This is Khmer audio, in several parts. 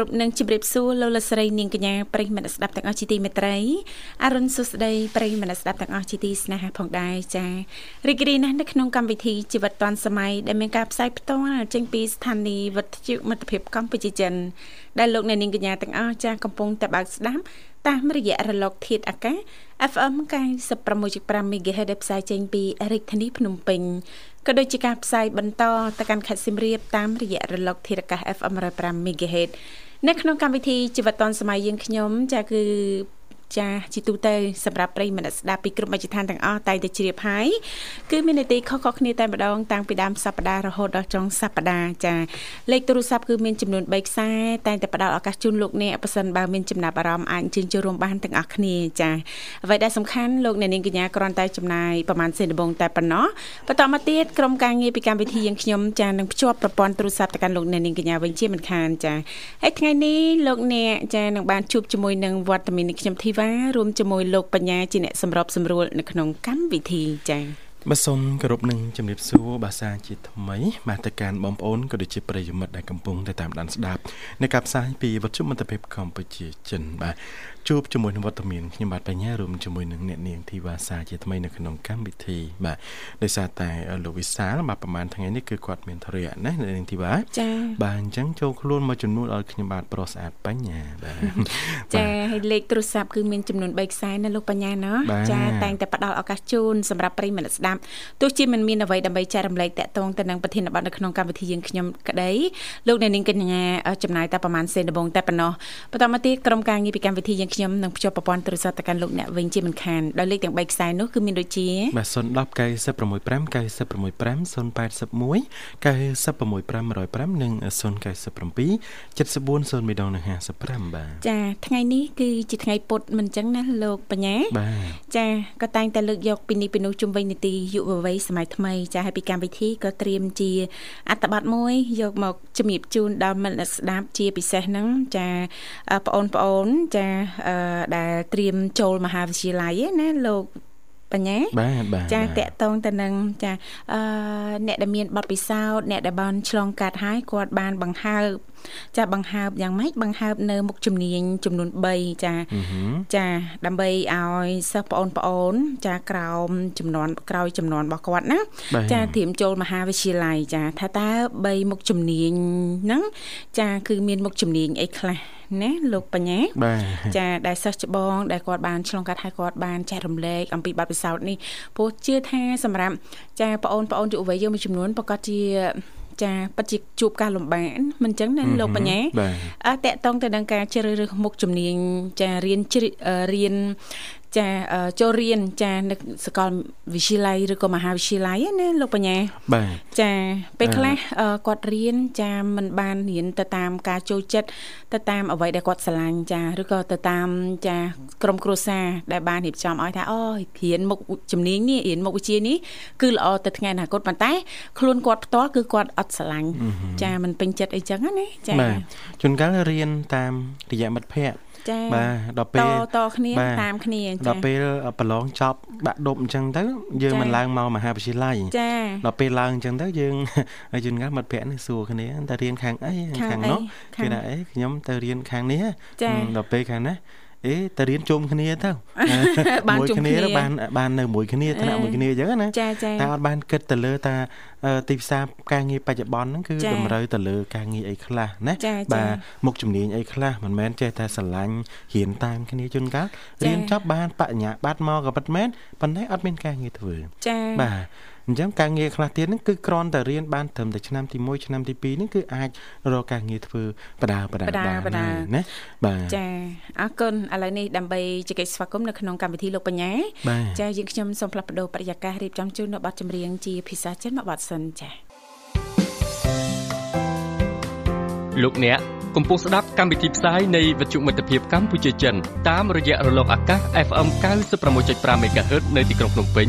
រកាយគ្រប់នឹងជម្រាបសួរលោកលស្រីនាងកញ្ញាប្រិយមិត្តស្ដាប់ទាំងអស់ជាទីមេត្រីអរុនសុស្ដីប្រិយមិត្តស្ដាប់ទាំងអស់ជាទីស្នេហាផងដែរចា៎រីករាយណាស់នៅក្នុងកម្មវិធីជីវិតឌွန်សម័យដែលមានការផ្សាយផ្ទាល់ចេញពីស្ថានីយ៍វិទ្យុមិត្តភាពកម្ពុជាចិនដែលលោកអ្នកនាងកញ្ញាទាំងអស់ចា៎កំពុងតែបើកស្ដាប់តាមរយៈរលកធាតុអាកាស FM 96.5 MHz ដែលផ្សាយចេញពីរាជធានីភ្នំពេញក៏ដូចជាការផ្សាយបន្តទៅកាន់ខេត្តសៀមរាបតាមរយៈរលកធាតុអាកាស FM 105 MHz នៅក្នុងកម្មវិធីជីវិតឌွန်សម័យយើងខ្ញុំចាគឺ ចាជីទូទៅសម្រាប់ប្រិយមិត្តស្ដាប់ពីគ្រប់មជ្ឈដ្ឋានទាំងអស់តែទៅជ្រាបហើយគឺមាននីតិខុសៗគ្នាតែម្ដងតាំងពីដើមសប្ដាហ៍រហូតដល់ចុងសប្ដាហ៍ចាលេខទូរស័ព្ទគឺមានចំនួន3ខ្សែតែតែផ្ដល់ឱកាសជូនលោកអ្នកប៉ះសិនបើមានចំណាប់អារម្មណ៍អាចអញ្ជើញចូលរួមបានទាំងអស់គ្នាចាអ្វីដែលសំខាន់លោកអ្នកនាងកញ្ញាគ្រាន់តែចំណាយប្រហែលសេនដំបងតែប៉ុណ្ណោះបន្តមកទៀតក្រុមការងារពីកម្មវិធីយើងខ្ញុំចានឹងភ្ជាប់ប្រព័ន្ធទូរស័ព្ទទៅកាន់លោកអ្នកនាងកញ្ញាវិញជាមិនខានចាហើយថ្ងៃនេះលោកអ្នកចានឹងបានជួបជាមួយនឹងវត្តមាននេះខ្ញុំធីវ៉ារួមជាមួយលោកបញ្ញាជាអ្នកសម្របសម្រួលនៅក្នុងកម្មវិធីចា៎បាទសូមគោរពនឹងជំរាបសួរភាសាជាថ្មីបាទទៅកាន់បងប្អូនក៏ដូចជាប្រិយមិត្តដែលកំពុងតែតាមដានស្ដាប់នៃការផ្សាយពីវិទ្យុមិត្តភាពកម្ពុជាចិនបាទ ជួបជាមួយនឹងវត្តមានខ្ញុំបាទបញ្ញារួមជាមួយនឹងអ្នកនាងធីវ៉ាសាជាថ្មីនៅក្នុងកម្មវិធីបាទដោយសារតែលោកវិសាលបាទប្រហែលថ្ងៃនេះគឺគាត់មានធរៈណាអ្នកនាងធីវ៉ាចា៎បាទអញ្ចឹងចូលខ្លួនមកចំនួនឲ្យខ្ញុំបាទប្រុសស្អាតបញ្ញាបាទចា៎ហើយលេខទូរស័ព្ទគឺមានចំនួន3ខ្សែណាលោកបញ្ញាណាចា៎តែងតែផ្ដល់ឱកាសជូនសម្រាប់ប្រិយមិត្តស្ដាប់ទោះជាមិនមានអ្វីដើម្បីចែករំលែកតាក់ទងទៅនឹងប្រធានបទនៅក្នុងកម្មវិធីយើងខ្ញុំក្តីលោកអ្នកនាងកញ្ញាចំណាយតែប្រហែលសេនដំបងតែប៉ុណ្ណោះបន្តមកទៀតក្រុមការងារពីកម្មវិធីយើងខ្ញុំនឹងភ្ជាប់ប្រព័ន្ធទូរស័ព្ទទៅកាន់លោកអ្នកវិញជាមិនខានដោយលេខទាំង3ខ្សែនោះគឺមានដូចជាបាទ010 965 965 081 96505និង097 74 0ម្ដងនិង55បាទចាថ្ងៃនេះគឺជាថ្ងៃពុធមិនអញ្ចឹងណាលោកបញ្ញាបាទចាក៏តែងតែលើកយកពីនេះពីនោះជុំវិញនីតិយុវវ័យសម័យថ្មីចាហើយពីកម្មវិធីក៏ត្រៀមជាអត្ថបទមួយយកមកជំរាបជូនដល់មិត្តស្ដាប់ជាពិសេសហ្នឹងចាបងប្អូនចាដែលត្រៀមចូលមហាវិទ្យាល័យណាលោកបញ្ញាបាទបាទចាតកតងទៅនឹងចាអឺអ្នកដែលមានបទពិសោធន៍អ្នកដែលបានឆ្លងកាត់ហើយគាត់បានបង្ហើប ចាបង្ហើបយ៉ាងម៉េចបង្ហើបនៅមុខជំនាញចំនួន3ចាចាដើម្បីឲ្យសិស្សបងប្អូន ចាក្រោមចំនួនក្រោយចំនួនរបស់គាត់ណាចាត្រៀមចូលមហាវិទ្យាល័យចាថាតើ3មុខជំនាញហ្នឹងចាគឺមានមុខជំនាញអីខ្លះណាលោកបញ្ញាបាទចាដែលសិស្សច្បងដែលគាត់បានឆ្លងកាត់ហើយគាត់បានចែករំលែកអំពីបទពិសោធន៍នេះព្រោះជឿថាសម្រាប់ចាបងប្អូនយុវវ័យយើងមួយចំនួនប្រកាសជា ចាពិតជាជួបការលំបាកមិនអញ្ចឹងណាលោកបញ្ញាអើតកតងទៅនឹងការជ្រើសរើសមុខជំនាញចារៀនរៀន ចាចូលរៀនចានៅសាកលវិទ្យាល័យឬក៏មហាវិទ្យាល័យណាលោកបញ្ញាបាទចាពេលខ្លះគាត់រៀនចាមិនបានរៀនទៅតាមការចូលចិត្តទៅតាមអ្វីដែលគាត់ស្រឡាញ់ចាឬក៏ទៅតាមចាក្រុមគ្រួសារដែលបានរៀបចំឲ្យថាអូរៀនមុខជំនាញនេះរៀនមុខវិជ្ជានេះគឺល្អទៅថ្ងៃអនាគតប៉ុន្តែខ្លួនគាត់ផ្ទាល់គឺគាត់អត់ស្រឡាញ់ចាមិនពេញចិត្តអីចឹងណាចាបាទជួនកាលរៀនតាមរយៈមិត្តភ័ក្តិ ចាបាទដល់ពេលតតគ្នាតាមគ្នាចាដល់ពេលប្រឡងចប់បាក់ដប់អញ្ចឹងទៅយើងមិនឡើងមកមហាវិទ្យាល័យចាដល់ពេលឡើងអញ្ចឹងទៅយើងយើងងាមិត្តភ័ក្តិនេះសួរគ្នាតើរៀនខាងអីខាងនោះគេថាអីខ្ញុំទៅរៀនខាងនេះដល់ពេលខាងណា អេទៅរៀនជុំគ្នាទៅមួយគ្នាបានបាននៅមួយគ្នាថ្នាក់មួយគ្នាអញ្ចឹងណាតែអត់បានគិតទៅលើតាទីផ្សារការងារបច្ចុប្បន្នហ្នឹងគឺតម្រូវទៅលើការងារអីខ្លះណាបាទមុខជំនាញអីខ្លះមិនមែនចេះតែស្រឡាញ់រៀនតាមគ្នាជួនកាលរៀនចប់បានបញ្ញាបត្រមកក៏ពិតមែនប៉ុន្តែអត់មានការងារធ្វើចាបាទ អញ្ចឹងការងារខ្លះទៀតហ្នឹងគឺគ្រាន់តែរៀនបានត្រឹមតែឆ្នាំទី1ឆ្នាំទី2ហ្នឹងគឺអាចរកការងារធ្វើបដាបដាបានណាបាទចាអរគុណឥឡូវនេះដើម្បីជែកស្វាគមន៍នៅក្នុងកម្មវិធីលោកបញ្ញាចាយើងខ្ញុំសូមផ្លាស់ប្ដូរបរិយាកាសរៀបចំជូននៅប័ណ្ណចម្រៀងជាភាសាចិនមកប័ណ្ណសិនចាលោកអ្នកកំពុងស្ដាប់កម្មវិធីផ្សាយនៃវិទ្យុមិត្តភាពកម្ពុជាចិនតាមរយៈរលកអាកាស FM 96.5 MHz នៅទីក្រុងភ្នំពេញ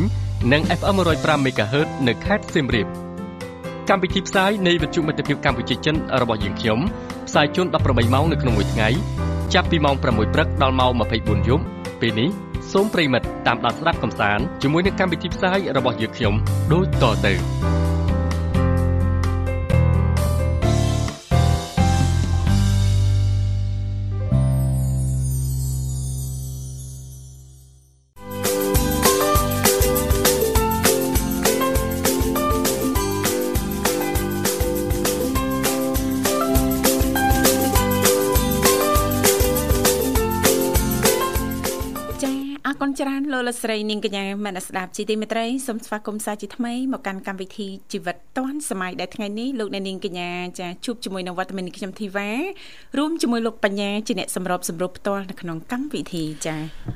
និង FM 105 MHz នៅខេត្តសៀមរាបកម្មវិធីផ្សាយនៃវិទ្យុមិត្តភាពកម្ពុជាចិនរបស់យើងខ្ញុំផ្សាយជូន18ម៉ោងនៅក្នុងមួយថ្ងៃចាប់ពីម៉ោង6ព្រឹកដល់ម៉ោង24យប់ពេលនេះសូមប្រិមិត្តតាមដានស្ដាប់កំសាន្តជាមួយនឹងកម្មវិធីផ្សាយរបស់យើងខ្ញុំដូចតទៅ ច្រើនលោកលស្រីនាងកញ្ញាមនស្ដាប់ជីទីមេត្រីសូមស្វាគមន៍សាជាថ្មីមកកាន់កម្មវិធីជីវិតឌွန်សម័យដែលថ្ងៃនេះលោកអ្នកនាងកញ្ញាចាជួបជាមួយនឹងវត្តមានខ្ញុំធីវ៉ារួមជាមួយលោកបញ្ញាជាអ្នកសម្របសម្រួលផ្ទាល់នៅក្នុងកម្មវិធីចា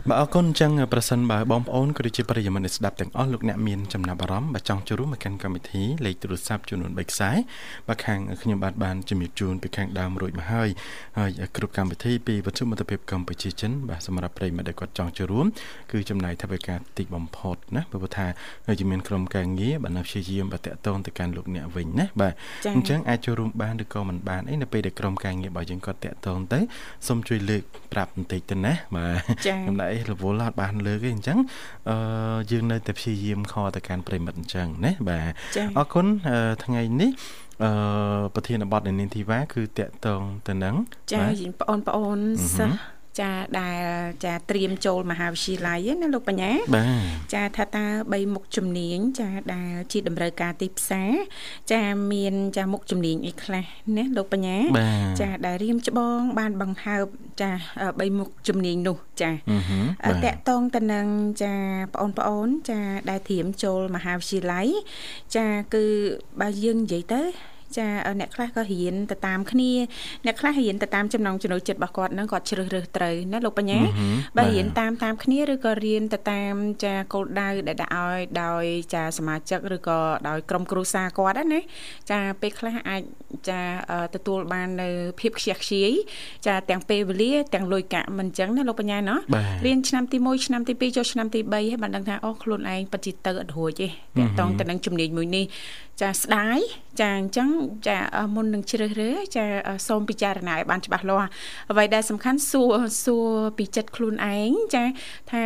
បាទអរគុណអញ្ចឹងប្រសិនបើបងប្អូនក៏ដូចជាប្រិយមិត្តស្ដាប់ទាំងអស់លោកអ្នកមានចំណាប់អារម្មណ៍បើចង់ចូលរួមមកកាន់កម្មវិធីលេខទូរស័ព្ទចំនួន3ខ្សែបាទខាងខ្ញុំបាទបានជំរាបជូនពីខាងដើមរួចមកហើយហើយគ្រប់កម្មវិធីពីវិទ្យុមិត្តភាពកម្ពុជាចិនបាទសម្រាប់ប្រិយមិត្តដែលគាត់ចង់ចូលរួមគឺចំណាយថវិកាតិចបំផុតណាព្រោះថាជាមានក្រុមការងារបាទនៅព្យាយាមបាទតកតងទៅកាន់លោកអ្នកវិញណាបាទអញ្ចឹងអាចចូលរួមបានឬក៏មិនបានអីនៅពេលដែលក្រុមការងាររបស់យើងគាត់តកតងទៅសូមជួយលើកប្រាប់បន្តិចទៅណាបាទខ្ញុំដែររវល់អត់បានលើកទេអញ្ចឹងអឺយើងនៅតែព្យាយាមខទៅកាន់ប្រិមិត្តអញ្ចឹងណាបាទអរគុណថ្ងៃនេះអឺប្រធានបទនៃនាងធីវ៉ាគឺតកតងទៅនឹងចាបងប្អូនសិស្ស ចាដែលចាត្រៀមចូលមហាវិទ្យាល័យណាលោកបញ្ញាចាថាតើ3មុខជំនាញចាដែលជាតម្រូវការទីផ្សារចាមានចាមុខជំនាញអីខ្លះណាលោកបញ្ញាចាដែលរៀមច្បងបានបង្ហើបចា3មុខជំនាញនោះចាតកតងទៅនឹងចាបងប្អូនចាដែលត្រៀមចូលមហាវិទ្យាល័យចាគឺបើយើងនិយាយទៅ ចាអ្នកខ្លះក៏រៀនទៅតាមគ្នាអ្នកខ្លះរៀនទៅតាមចំណងចំណូលចិត្តរបស់គាត់ហ្នឹងគាត់ជ្រើសរើសត្រូវណាលោកបញ្ញាបើរៀនតាមតាមគ្នាឬក៏រៀនទៅតាមចាគោលដៅដែលដាក់ឲ្យដោយចាសមាជិកឬក៏ដោយក្រុមគ្រួសារគាត់ណាចាពេលខ្លះអាចចាទទួលបាននៅភាពខ្ជះខ្ជាយចាទាំងពេលវេលាទាំងលុយកាក់មិនអញ្ចឹងណាលោកបញ្ញាណោះរៀនឆ្នាំទី1ឆ្នាំទី2ចូលឆ្នាំទី3ហើយបានដឹងថាអូខ្លួនឯងពិតជាទៅអត់រួចទេតាក់តងទៅនឹងជំនាញមួយនេះចាស្ដាយចាអញ្ចឹងចាមុននឹងជ្រើសរើសចាសូមពិចារណាឲ្យបានច្បាស់លាស់អ្វីដែលសំខាន់សួរសួរពីចិត្តខ្លួនឯងចាថា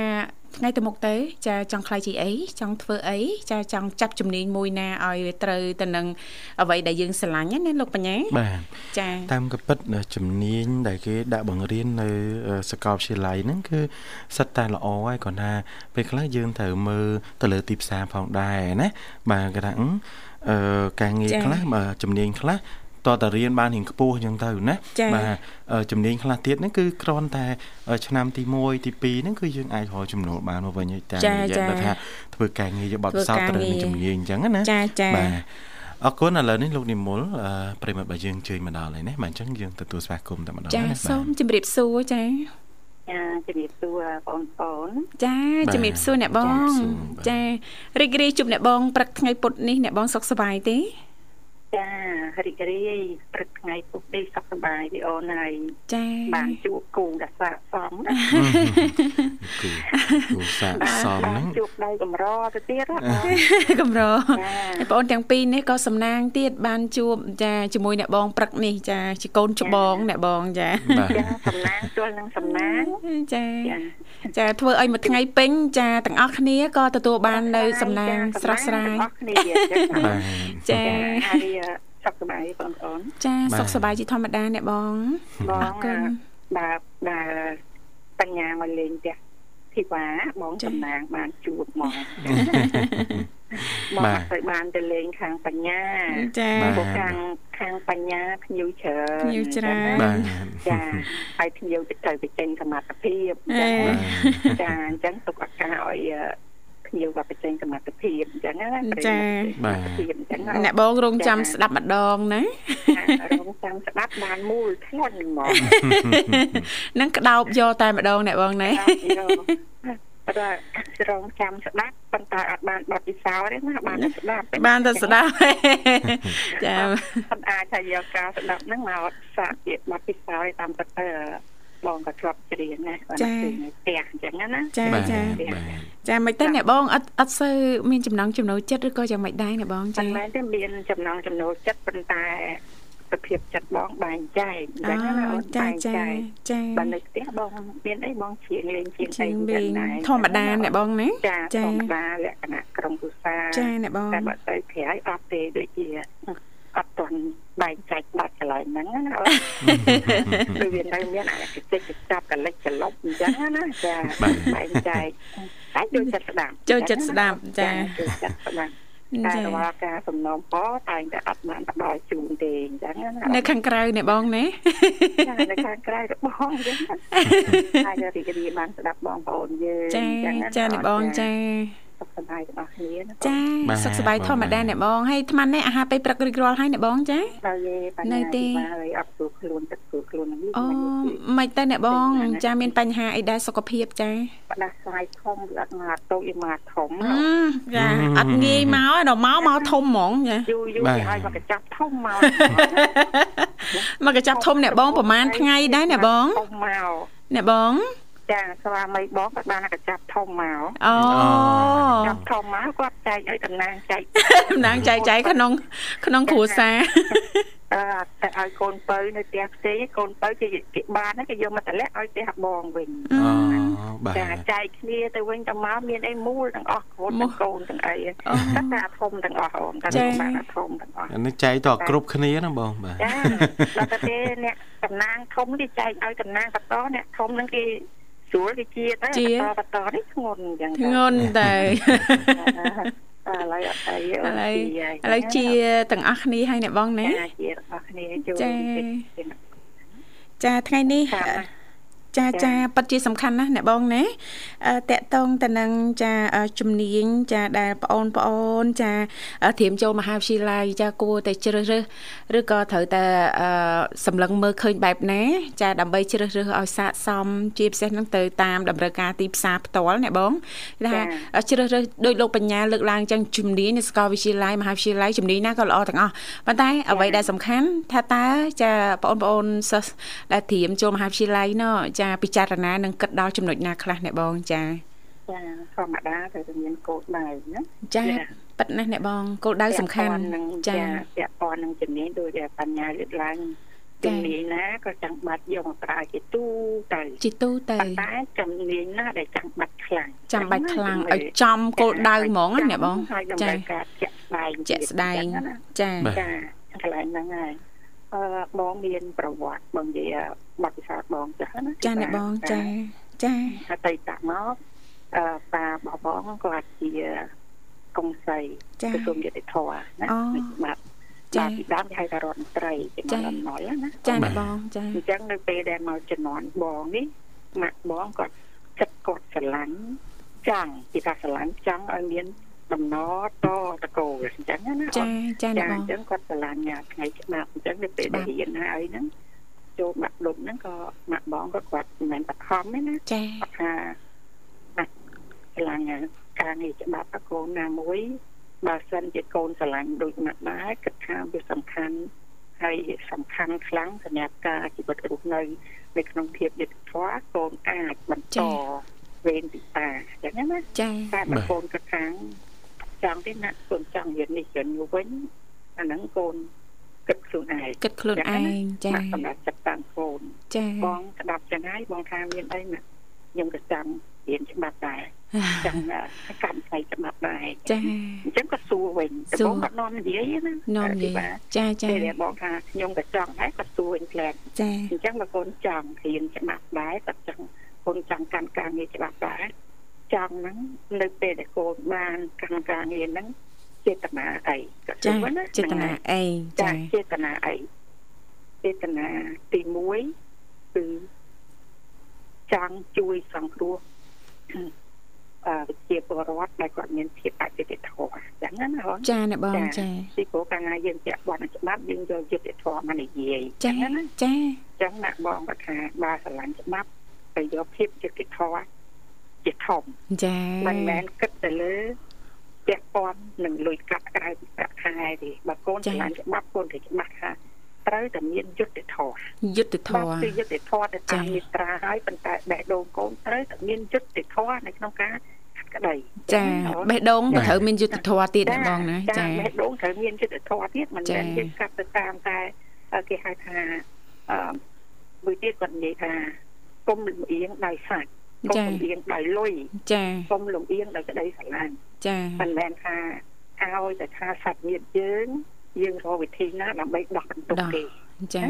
ថ្ងៃទៅមុខទៅចាចង់ខ្លាយជាអីចង់ធ្វើអីចាចង់ចាប់ជំនាញមួយណាឲ្យវាត្រូវទៅនឹងអ្វីដែលយើងស្រឡាញ់ណាលោកបញ្ញាបាទចាតាមកពិតជំនាញដែលគេដាក់បង្រៀននៅសាកលវិទ្យាល័យហ្នឹងគឺសិតតែល្អហើយគាត់ថាពេលខ្លះយើងត្រូវមើលទៅលើទីផ្សារផងដែរណាបាទគេថា អឺការងារខ្លះបាទជំនាញខ្លះតតរៀនបានរៀងខ្ពស់អញ្ចឹងទៅណាបាទជំនាញខ្លះទៀតហ្នឹងគឺគ្រាន់តែ ឆ្នាំទី1ទី2ហ្នឹងគឺយើងអាចរកចំណូលបានមកវិញតាមរយៈថាធ្វើការងារបទពិសោធន៍ត្រូវនឹងជំនាញអញ្ចឹងណាបាទអរគុណឥឡូវនេះលោកនិមលប្រិមត្តរបស់យើងជើញមកដល់ហើយណាបាទអញ្ចឹងយើងទទួលស្វាគមន៍តែម្ដងណាចាសូមជម្រាបសួរចា ចាជំរាបសួរបងប្អូនចាជំរាបសួរអ្នកបងចារីករាយជួបអ្នកបងព្រឹកថ្ងៃពុធនេះអ្នកបងសុខសប្បាយទេចារីករាយព្រឹកថ្ងៃពុកនេះសុខសប្បាយទេអូនហើយចាបានជួបគូដែលស័កសមណា គូគូស័កសមហ្នឹងជួបដៃកម្រទៅទៀតកម្របងប្អូនទាំងពីរនេះក៏សំណាងទៀតបានជួបចាជាមួយអ្នកបងព្រឹកនេះចាជាកូនច្បងអ្នកបងចាចាសំណាងទល់នឹងសំណាងចាចាធ្វើឲ្យមួយថ្ងៃពេញចាទាំងអស់គ្នាក៏ទទួលបាននៅសំណាងស្រស់ស្រាយចាហើយសុខសប្បាយបងប្អូនចាសុខសប្បាយជាធម្មតាអ្នកបងអរគុណបាទបាទបញ្ញាមកលេងផ្ទះ ធីវ៉ាបងតំណាងបានជួបមកមកទៅបានទៅលេងខាងបញ្ញាចាពួកខាងខាងបញ្ញាភ្ញៀវច្រើនភ្ញៀវច្រើនចាហើយភ្ញៀវទៅទៅចេញសមត្ថភាពចាអញ្ចឹងទុកឱកាសឲ្យ ភ្ញៀវក៏បញ្ចេញសមត្ថភាពអញ្ចឹងណាចាបាទអ្នកបងរងចាំស្ដាប់ម្ដងណារងចាំស្ដាប់បានមូលធ្ងន់ហ្មងនឹងក្តោបយកតែម្ដងអ្នកបងណាចតែរងចាំស្ដាប់ប៉ុន្តែអត់បានបទពិសោធន៍ទេណាបានតែស្ដាប់បានតែស្ដាប់ចាអត់អាចថាយកការស្ដាប់ហ្នឹងមកសាកជាបទពិសោធន៍តាមទៅ បងក៏ជាប់ច្រៀងណាគាត់នៅផ្ទះអញ្ចឹងណាចាចាចាមិនទេអ្នកបងអត់អត់សូវមានចំណងចំណូលចិត្តឬក៏យ៉ាងម៉េចដែរអ្នកបងចាមិនមែនទេមានចំណងចំណូលចិត្តប៉ុន្តែសភាពចិត្តបងបែងចែកអញ្ចឹងណាអូនចាចាចាបើនៅផ្ទះបងមានអីបងជ្រៀងលេងជាងអីចឹងដែរធម្មតាអ្នកបងណាចាធម្មតាលក្ខណៈក្រុមគ្រួសារចាអ្នកបងតែបើទៅក្រៅអត់ទេដូចជាអត់ទាន់ បែងចែកបាត់កន្លែងហ្នឹងណាដូចវានៅមានអាកិច្ចចាប់កលិចកលប់អញ្ចឹងណាចាបែងចែកតែចូលចិត្តស្ដាប់ចូលចិត្តស្ដាប់ចាចូលចិត្តស្ដាប់តែរាល់ការសំណូមពរតែងតែអត់បានផ្ដល់ជូនទេអញ្ចឹងណានៅខាងក្រៅអ្នកបងណានៅខាងក្រៅរបស់បងអញ្ចឹងហើយរីករាយបានស្ដាប់បងប្អូនយើងចាចាអ្នកបងចា សុខសប្បាយរបស់គ្នាចាសុខសប្បាយធម្មតាអ្នកបងហើយអាត្មានេះអាហារពេលព្រឹករៀបរាល់ហើយអ្នកបងចានៅទេហើយអត់ស្រួលខ្លួនទឹកស្រួលខ្លួននេះអូមិនតែអ្នកបង ចាមានបញ្ហាអីដែរសុខភាពចាបដាស្រាយធំអត់មកតូចឯមកធំចាអត់ងាយមកដល់មកមកធំហ្មងចាយូរយូរគេឲ្យមកកញ្ចប់ធំមកមកកញ្ចប់ធំអ្នកបងប្រហែលថ្ងៃដែរអ្នកបងធំមកអ្នកបង ចាស្វាមីបងគាត់បានកញ្ចាប់ធំមកអូចាប់ធំមកគាត់ចែកឲ្យតំណាងចែកតំណាងចែកចែកក្នុង ក្នុងគ្រួសារអឺតែឲ្យកូនបើនៅផ្ទះផ្សេងកូនបើគេគេបានគេយកមកតម្លាក់ឲ្យផ្ទះបងវិញអូបាទចាចែកគ្នាទៅវិញទៅមកមានអីមូលទាំងអស់កូនទាំងកូនទាំងអីគាត់ថាធំទាំងអស់អូនគាត់បានធំទាំងអស់អានេះចែកតគ្រប់គ្នាណាបងបាទចាដល់តែអ្នកតំណាងធំគេចែកឲ្យតំណាងបន្តអ្នកធំនឹងគេ ស្រួលវាជាទៅបន្តបន្តនេះធ្ងន់អញ្ចឹងធ្ងន់តែឥឡូវអត់អីឥឡូវឥឡូវជាទាំងអស់គ្នាហើយអ្នកបងណាជាទាំងអស់គ្នាចូលចាថ្ងៃនេះ ចាចាពិតជាសំខាន់ណាស់អ្នកបងណាតកតងទៅនឹងចាជំនាញចាដែលបងអូនបងអូនចាត្រៀមចូលមហាវិទ្យាល័យចាគួរតែជ្រើសរើសឬក៏ត្រូវតែសម្លឹងមើលឃើញបែបណា ចាដើម្បីជ្រើសរើសឲ្យស័ក្តិសមជាពិសេសនឹងទៅតាមតម្រូវការទីផ្សារផ្ទាល់អ្នកបងគេថាជ្រើសរើសដោយលោកបញ្ញាលើកឡើងចឹងជំនាញនៅសាកលវិទ្យាល័យមហាវិទ្យាល័យជំនាញណាក៏ល្អទាំងអស់ប៉ុន្តែអ្វីដែលសំខាន់ថាតើចាបងប្អូនសិស្សដែលត្រៀមចូលមហាវិទ្យាល័យណោះចាចាពិចារណានិងគិតដល់ចំណុចណាខ្លះអ្នកបងចាចាធម្មតាត្រូវតែមានគោលដៅណាចាប៉ិតណាស់អ្នកបងគោលដៅសំខាន់ចាពាក់ព័ន្ធនឹងជំនាញដូចបញ្ញាលើកឡើងជំនាញណាក៏ចាំបាច់យកមកប្រើជាទូទៅជាទូទៅតែជំនាញណាដែលចាំបាច់ខ្លាំងចាំបាច់ខ្លាំងឲ្យចំគោលដៅហ្មងណាអ្នកបងចាការជាក់ស្ដែងជាក់ស្ដែងចាចាកន្លែងហ្នឹងហើយអឺបងមានប្រវត្តិបងនិយាយ បទពិសោធន៍បងចាស់ណាចាអ្នកបងចាចាអតីតមកអឺប៉ាបបងគាត់ជាកុងសីក្រសួងយុតិធម៌ណាបាទចាពីដើមគេហៅថារដ្ឋមន្ត្រីជាមរណយណាចាអ្នកបងចាអញ្ចឹងនៅពេលដែលមកជំនាន់បងនេះម៉ាក់បងគាត់ចិត្តគាត់ស្រឡាញ់ចង់ពីថាស្រឡាញ់ចង់ឲ្យមានដំណតតកោអញ្ចឹងណាចាចាបងអញ្ចឹងគាត់ឆ្លាញ់ថ្ងៃច្បាប់អញ្ចឹងនៅពេលដែលរៀនហើយហ្នឹង ចូលបាក់លុបហ្នឹងក៏ម៉ាក់បងក៏គាត់មិនមែនបខំទេណាចាគាត់ថាណាឆ្លាញ់ការងារច្បាប់កូនណាមួយបើសិនជាកូនឆ្លាញ់ដូចម៉ាក់ដែរគិតថាវាសំខាន់ហើយសំខាន់ខ្លាំងសម្រាប់ការជីវិតរស់នៅនៅក្នុងភាពយុត្តិធម៌កូនអាចបន្តវេនពិសាអញ្ចឹងណាចាតែបើកូនគិតថាចង់ទេណាកូនចង់រៀននេះរៀននោះវិញអាហ្នឹងកូន គិតខ្លួនឯងគិតខ្លួនឯងចាសម្រាប់ចិត្តតាមកូនចាបងស្ដាប់ចឹងហើយបងថាមានអីណាខ្ញុំក៏ចង់រៀនច្បាប់ដែរចង់កម្មផ្នែកច្បាប់ដែរចាអញ្ចឹងក៏សួរវិញតែបងក៏នាំនិយាយណានាំនិយាយចាចាពេលបងថាខ្ញុំក៏ចង់ដែរក៏សួរវិញផ្លែចាអញ្ចឹងបើកូនចង់រៀនច្បាប់ដែរក៏ចង់កូនចង់កាន់ការងារច្បាប់ដែរចង់ហ្នឹងនៅពេលដែលកូនបានកម្មការងារហ្នឹង ចេតនាអីក៏ចាចេតនាអីចាចេតនាអីចេតនាទី1គឺចង់ជួយសង្គ្រោះអឺជាពលរដ្ឋដែលគាត់មានភាពអយុត្តិធម៌ចឹងណាបងចាអ្នកបងចាពីព្រោះកាលណាយើងពាក់ព័ន្ធនឹងច្បាប់យើងយកយុត្តិធម៌មកនិយាយចឹងណាចាចឹងណាបងគាត់ថាបើស្រឡាញ់ច្បាប់ទៅយកភាពយុត្តិធម៌ចជាធំចាមិនមែនគិតទៅលើ ពាក់ព័ន្ធនឹងលុយកាក់ក្រៅពីប្រាក់ខែទេបើកូនឆ្លាញ់ច្បាប់កូនត្រូវច្បាស់ថាត្រូវតែមានយុត្តិធម៌យុទ្ធធបាទម៌គឺយុត្តិធម៌ទៅតាមមាត្រាហើយប៉ុន្តែបេះដូងកូនត្រូវតែមានយុត្តិធម៌នៅក្នុងការកាត់ក្តីចាបេះដូងក៏ត្រូវមានយុទ្ធធម៌ទៀតដែរបងណាចាបេះដូងត្រូវមានយុត្តិធម៌ទៀតមិនចាមែនយើងកាត់ទៅតាមតែគេហៅថាអឺមួយទៀតគាត់និយាយថាគុំលំអៀងដោយសាច់គុំ ចាលំអៀងដោយលុយចាគុំលំអៀងដោយក្តីស្រឡាញ់ចាមិនមែនថាឲ្យតែថាសាច់ញាតិយើងយើងរកវិធីណាដើម្បីដោះបន្ទុកទេចា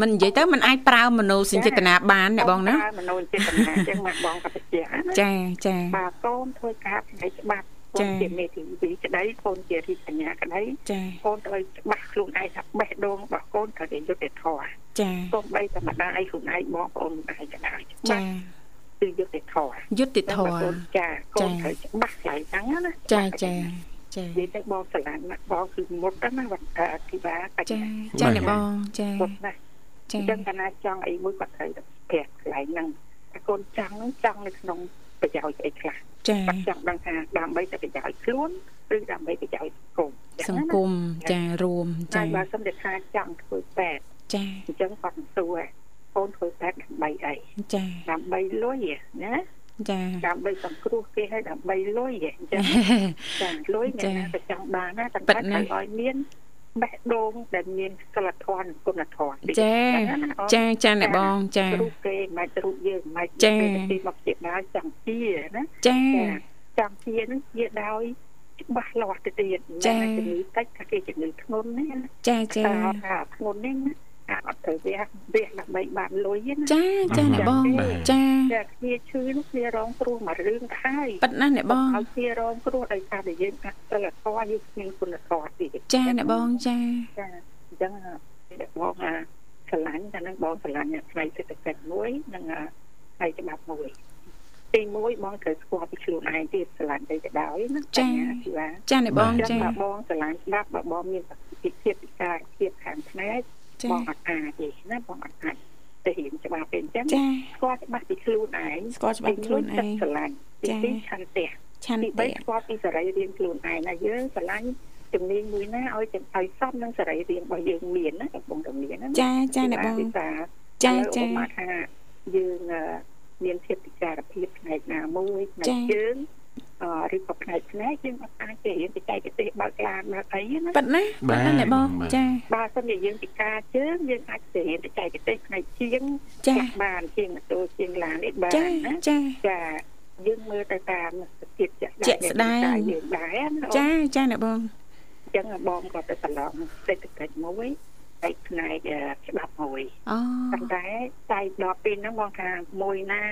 មិននិយាយទៅมันអាចប្រើមនោសញ្ចេតនាបានណាបងណាប្រើមនោចេតនាចឹងមកបងក៏បញ្ជាក់ណាចាចាបាទកូនធ្វើការផ្នែកច្បាប់កូចា៎នជាមេធាវីក្តីកូនជារាជកញ្ញាក្តីចាកូនត្រូវច្បាស់ខ្លួនឯងថាបេះដូងរបស់កូនត្រូវតែយុត្តិធម៌ចាកូនបីតែម្ដាយខ្លួនឯងបងប្អូនម្ដាយក្តីច្បាចាស់ គឺយុត្តិធម៌យុត្តិធម៌កូនចាកូនត្រូវច្បាស់ខ្លាំងហ្នឹងណាចាចាចានិយាយទៅបងស្រឡាញ់ណាស់បងគឺមុតណាវត្តអធិបាបចាចាអ្នកបងចាមុតណាស់ចាអញ្ចឹងកាលណាចង់អីមួយគាត់ត្រូវតែប្រាប់កន្លែងហ្នឹងតែកូនចង់ហ្នឹងចង់នៅក្នុងប្រយោជន៍អីខ្លះចាគាត់ចង់ដឹងថាដើម្បីតែប្រយោជន៍ខ្លួនឬដើម្បីប្រយោជន៍សង្គមសង្គមចារួមចាចាបើសិនតែថាចង់ធ្វើពេទ្យចាអញ្ចឹងគាត់នឹងសួរ កូនធ្វើពេទ្យដើម្បីអីចាដើម្បីលុយណាចាដើម្បីសង្គ្រោះគេឲ្យដើម្បីលុយអញ្ចឹងចាលុយអ្នកណាក៏ចង់បានណាតែពិតគាត់ណាស់ត្រូវឲ្យមានបេះដូងដែលមានសិលធម៌និងគុណធម៌តិចចាណាណាអូនចាចាអ្នកបងចារូបគេមិនរូបយើងមិនចាពេលទីមកជាដើរចង់ជាណាចាចង់ជានឹងជាដោយច្បាស់លាស់ទៅទៀតចាតែជំងឺតិចថាគេជំងឺធ្ងន់នេះណាចាចាតែថាធ្ងន់នេះណា អាអត់ទៅវះវះដើម្បីបានលុយទេណាចាចាអ្នកបងចាតែគ្នាឈឺនោះគ្នារងគ្រោះមួយរឿងទៅហើយប៉ិតណាស់អ្នកបងឲ្យគ្នារងគ្រោះដោយសារតែយើងអត់សិលធម៌យើងគ្មានគុណធម៌ទេចាអ្នកបងចាចាអញ្ចឹងតែបងអាឆ្លាញ់តែនឹងបងឆ្លាញ់ផ្នែកសេដ្ឋកិច្ចមួយនិងផ្នែកច្បាប់មួយទីមួយបងត្រូវស្គាល់ពីខ្លួនឯងទៀតឆ្លាញ់ទៅទៅដោយណាទីว่าចាអ្នកបងចឹងចាបើបងឆ្លាញ់ស្ដាប់បើបងមានពិភាពពិការភាពខាងផ្នែកចា បងអត់អាចទេណាបងអត់អាចទៅរៀនច្បាប់ពេលអញ្ចឹងចាស្គាល់ច្បាស់ពីខ្លួនឯងស្គាល់ច្បាស់ខ្លួនឯងឆ្លាញ់ទីចាពីរឆន្ទៈឆន្ទីទៈ3ស្គាល់ពីសេរីរាង្គខ្លួនឯងណាយើងឆ្លាញ់ជំនាញមួយណាឲ្យចំឲ្យសមនឹងសេរីរាង្គរបស់យើងមានណាកំពុងតែមានណាចាចាអ្នកបងភាសាចាចាឧបមាថាយើងអឺមានភាពពិការភាពផ្នែកណាមួយផ្នែកចាជើងអឺ ឬក៏ផ្នែកផ្នែកយើងអត់អាចទៅរៀនបច្ចេកទេសបើកឡានបើកអីណាប៉ិតណាប៉ិតណាអ្នកបងចាបើសិនជាយើងពិការជើងយើងអាចទៅរៀនបច្ចេកទេសផ្នែកជាងចាចាក់បានជាងម៉ូតូជាងឡាននេះបានចាណាចាចាយើងមើលទៅតាមភាពជាក់ជាក់ស្ដែងនៃយើងដែរណាអូនចាចាអ្នកបងអញ្ចឹងបងក៏ទៅប្រឡងសេដ្ឋកិច្ចមួយឯផ្នែកអឺច្បាប់មួយអូប៉ុន្តែតែដល់ពេលហ្នឹងបងថាមួយណា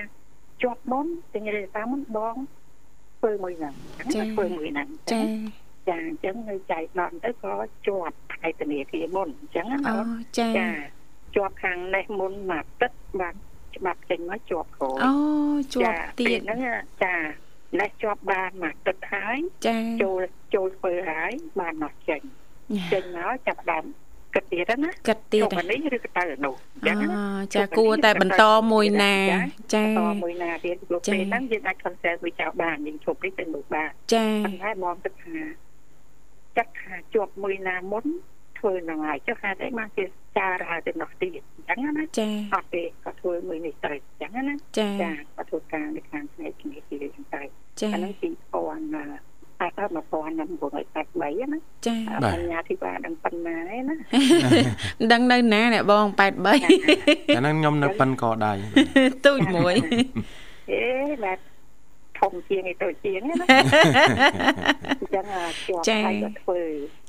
ជាប់មុនទាំងរេតាមុនបង ធ្វើមួយហ្នឹងធ្វើមួយហ្នឹងចាចាអញ្ចឹងនៅចៃដន្យទៅក៏ជាប់ផ្នែកធនាគារមុនអញ្ចឹងណាអូអូនចាចាជាប់ខាងនេះមុនមកទឹកបានច្បាប់ចេញមកជាប់ក្រោយអូជាប់ទៀពេលតហ្នឹងចានេះជាប់បានមកទឹកហើយចាចូលចូលធ្វើហើយបានមកចេញចេញមកចាប់ដើម គិតទៀតណាកាត់ទៀតទៅនេះឬក៏ទៅនោះអញ្ចឹងណាអូចាគួរតែបន្តមួយណាចាតមួយណាទៀតព្រោះចា៎ពេលហ្នឹងយើងអាច consent វាចោលបានយើងឈប់នេះទៅនោះបានចាប៉ុន្តែបងគិតថាចាត់ថាជាប់មួយណាមុនធ្វើហ្នឹងហើយចុះហេតុអីបានគេចារហៅទៅនោះទៀតអញ្ចឹងណាចាអត់ទេក៏ធ្វើមួយនេះទៅអញ្ចឹងណាចាចាក៏ធ្វើការនៅខាងផ្នែកជំនាញទីអញ្ចឹងទៅចាអាហ្នឹង2000ណា តែដល់1983ណាចាបាទបញ្ញាធិបាដឹងប៉ុណ្ណាឯណាដឹងនៅណាអ្នកបង83អាហ្នឹងខ្ញុំនៅប៉ិនកដៃទូចមួយអេបាទធំជាងឯទៅជាងណាអញ្ចឹងអាជាប់ចា៎ហើយក៏ធ្វើ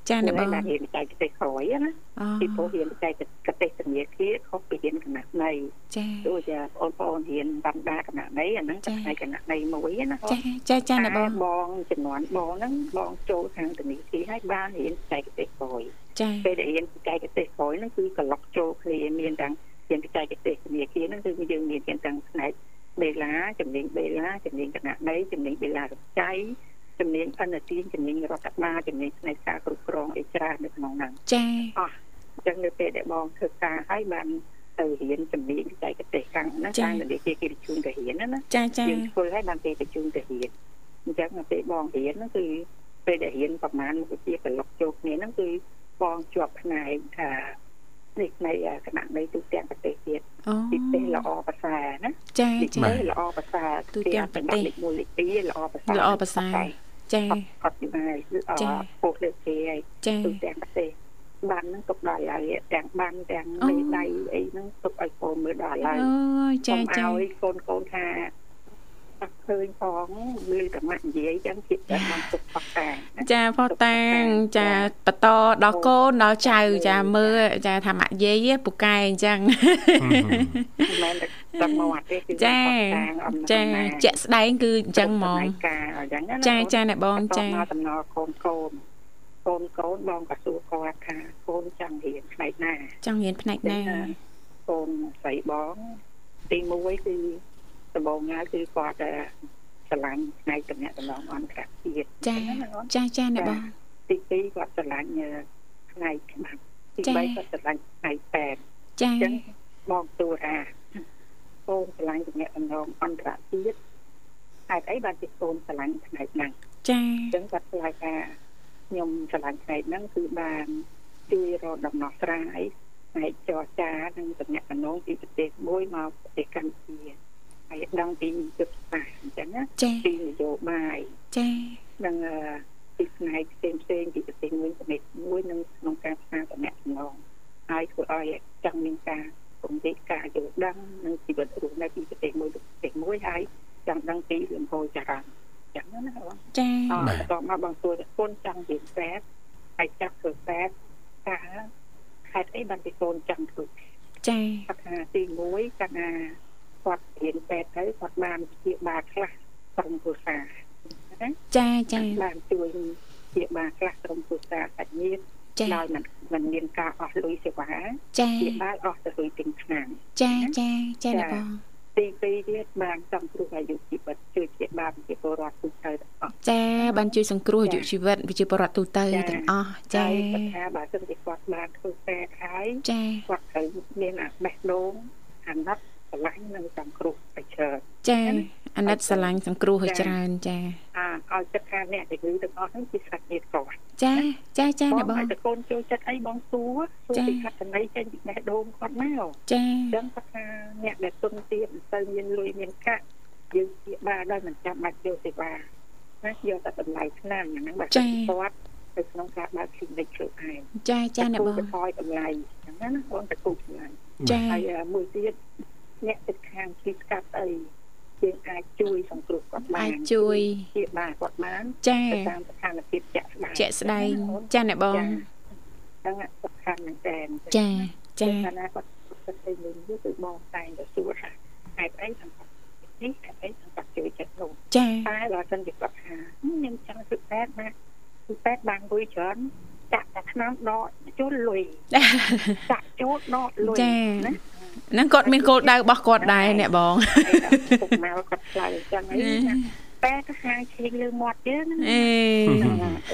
ចាអ្នកបងណារៀនបច្ចេកទេសក្រោយណាអូពីព្រោះរៀនបច្ចេកទេសធនាគារខុសពីរៀនគណៈនៃចាដូចជាបងប្អូនរៀនបណ្ដាគណៈនៃអាហ្នឹងចា៎ផ្នែកគណៈនៃមួយណាចាចាចាអ្នកបងបងចំនួនបងហ្នឹងបងចូលខាងធនាគារហើយបានរៀនបច្ចេកទេសក្រោយចាពេលដែលរៀនបច្ចេកទេសក្រោយហ្នឹងគឺក្លុកចូលគ្នាមានទាំងរៀនបច្ចេកទេសធនាគារហ្នឹងគឺយើងមានទាំងផ្នែកបេឡាជំនាញបេឡាជំនាញគណៈនៃជំនាញបេឡារចៃ ជំនាញអនុទានជំនាញរដ្ឋបាលជំនាញផ្នែកការគ្រប់គ្រងអីច្រើននៅក្នុងហ្នឹងចាអញ្ចឹងនៅពេលដែលបងធ្វើការហើយបានទៅរៀនជំនាញបច្ចេកទេសខាងហ្នឹងខាងដែលគេគេជូនទៅរៀនណាចាចាយើងធ្វើឲ្យបានគេទៅជូនទៅរៀនអញ្ចឹងពេលបងរៀនហ្នឹងគឺពេលដែលរៀនប្រហែលមុខវិជ្ជាកន្លុកចូលគ្នាហ្នឹងគឺបងជាប់ផ្នែកថានេះផ្នែកគណៈនៃទូទាំងប្រទេសទៀតអូទីទេសល្អប្រសើរណាចាទីចាទេសល្អប្រសើរទូទាំងប្រទេសលេខ1លេខ2ល្អប្រសើរល្អប្រសើរ ចាអត់អត់យូរហើយគឺអចា៎ត់ពោះលើកគេហើយចាទូទាំងប្រទេសបានហ្នឹងទុកដល់ហើយទាំងបានទាំងអូមេដៃអីហ្នឹងទុកឲ្យកូនមើលដល់ហើយអូចាកុំចាឲ្យកូនកូនថា អត់ឃើញផងមើលតែម៉ាក់និយាយចឹងគិតតែបានទុកផកតាណាចាផតាងចាបន្តដល់កូនដល់ចៅចាមើលចាថាម៉ាក់យាយពូកែអញ្ចឹងមិនមែនតែមកទេគឺចាផកតាអំណាចចាជាក់ស្ដែងគឺអញ្ចឹងហ្មងការអញ្ចឹងណាចាចាអ្នកបងចាមកតំណកូនកូនកូនកូនបងក៏សួរគាត់ថាកូនចង់រៀនផ្នែកណាចង់រៀនផ្នែកណាកូនស្រីបងទី1គឺ ដំបូងណាគឺគាត់តែស្រឡាញ់ផ្នែកតំណែងតំណងអន្តរជាតិចាចាចាអ្នកបងទី2គាត់ស្រឡាញ់ផ្នែកច្បាប់ទីចា៎3គាត់ស្រឡាញ់ផ្នែកពេទ្យចាអញ្ចឹងបងទូថាកូនស្រឡាញ់តំណែងតំណងអន្តរជាតិហេតុអីបានជាកូនស្រឡាញ់ផ្នែកហ្នឹងចាអញ្ចឹងគាត់ឆ្លើយថាខ្ញុំស្រឡាញ់ផ្នែកហ្នឹងគឺបានជួយរកដំណោះស្រាយផ្នែកចរចានិងតំណែងតំណងពីប្រទេសមួយមកប្រទេសកម្ពុជា ហើយដឹងពីយុទ្ធសាស្ត្រអញ្ចឹងណាចាពីនយោបាយចានិងអឺពីផ្នែកផ្សេងផ្សេងៗពីប្រទេសមួយប្រទេសមួយនិងក្នុងការផ្សារតំណែងតំណងហើយធ្វើឲ្យចង់មានការពង្រីកការយល់ដឹងនិងជីវិតរស់នៅពីប្រទេសមួយទៅប្រទេសមួយហើយចង់ដឹងពីលំហូរចរន្តអញ្ចឹងណាបងចាអត់បន្តមកបងសួរថាកូនចង់រៀនពេទ្យហើយចាប់ធ្វើពេទ្យតើហេតុអីបានពីកូនចង់ធ្វើចាគាត់ថាទី1គាត់ថាគាត់រៀនពេទ្យទៅគាត់បានព្យាបាលខ្លះក្រុមគ្រួសារណា ចាចាបានជួយព្យាបាលខ្លះក្រុមគ្រួសារសាច់ញាតិចាដោយមិនមិនមានការអស់លុយសេវាចាព្យាបាលអស់ទៅលុយទិញឆ្នាំចាចាចាអ្នកបងទី2ទៀតបានចំគ្រោះអាយុជីវិតជួយព្យាបាលប្រជាពលរដ្ឋទូទៅទាំងអស់ចាបានជួយសង្គ្រោះអាយុជីវិតវិជាបរដ្ឋទូទៅទាំងអស់ចាហើយគាត់ថាបើសិនជាគាត់បានធ្វើពេទ្យហើយចាគាត់ត្រូវមានអាបេះដូងអាណិតស្រឡាញ់និងសង្គ្រោះប្រឈើចា អាណិតស្រឡាញ់សង្គ្រោះឲ្យច្រើនចាអាឲ្យចិត្តថាអ្នកជំងឺទាំងអស់ហ្នឹងគឺសាច់ញាតិគាត់ចាចាចាអ្នកបងឲ្យតែកូនចូលចិត្តអីបងសួរសួរចា៎ពីកតន័យចេញពីបេះដូងគាត់មកចាអញ្ចឹងគាត់ថាអ្នកដែលទុនទៀតមិនទៅមានលុយមានកាក់យើងជាបាលដោយមិនចាំបាច់យកសេវាណាយកតែតម្លៃឆ្នាំហ្នឹងបើគាត់ទៅក្នុងការបើក clinic ខ្លួនឯងចាចាអ្នកបងទៅថយតម្លៃអញ្ចឹងណាបងទៅគូតម្លៃចាហើយមួយទៀតអ្នកចិត្តខាងជីស្កាត់អី យើងអាចជួយសង្គ្រោះគាត់បានអាចជួយជាបានគាត់បានចាទៅតាមស្ថានភាពជាក់ស្ដែងជាក់ស្ដែងចាអ្នកបងហ្នឹងសំខាន់មែនតើចាចាកាលណាគាត់គាត់ទៅលេងយូរគឺបងតែងទៅសួរថាហេតុអីថាគាត់នេះហេតុអីថាគាត់ជួយចិត្តនោះចាតែបើសិនជាគាត់ថាខ្ញុំចង់ធ្វើពេទ្យណាធ្វើពេទ្យបានលុយច្រើន ចាក់តែឆ្នាំដកជលលុយចាក់ចូលដកលុយណាហ្នឹងគាត់មានគោលដៅរបស់គាត់ដែរអ្នកបងពុកម៉ែគាត់ឆ្លើយអញ្ចឹងអីណាតែទៅហាងឈេងលើមាត់យើងណាអេ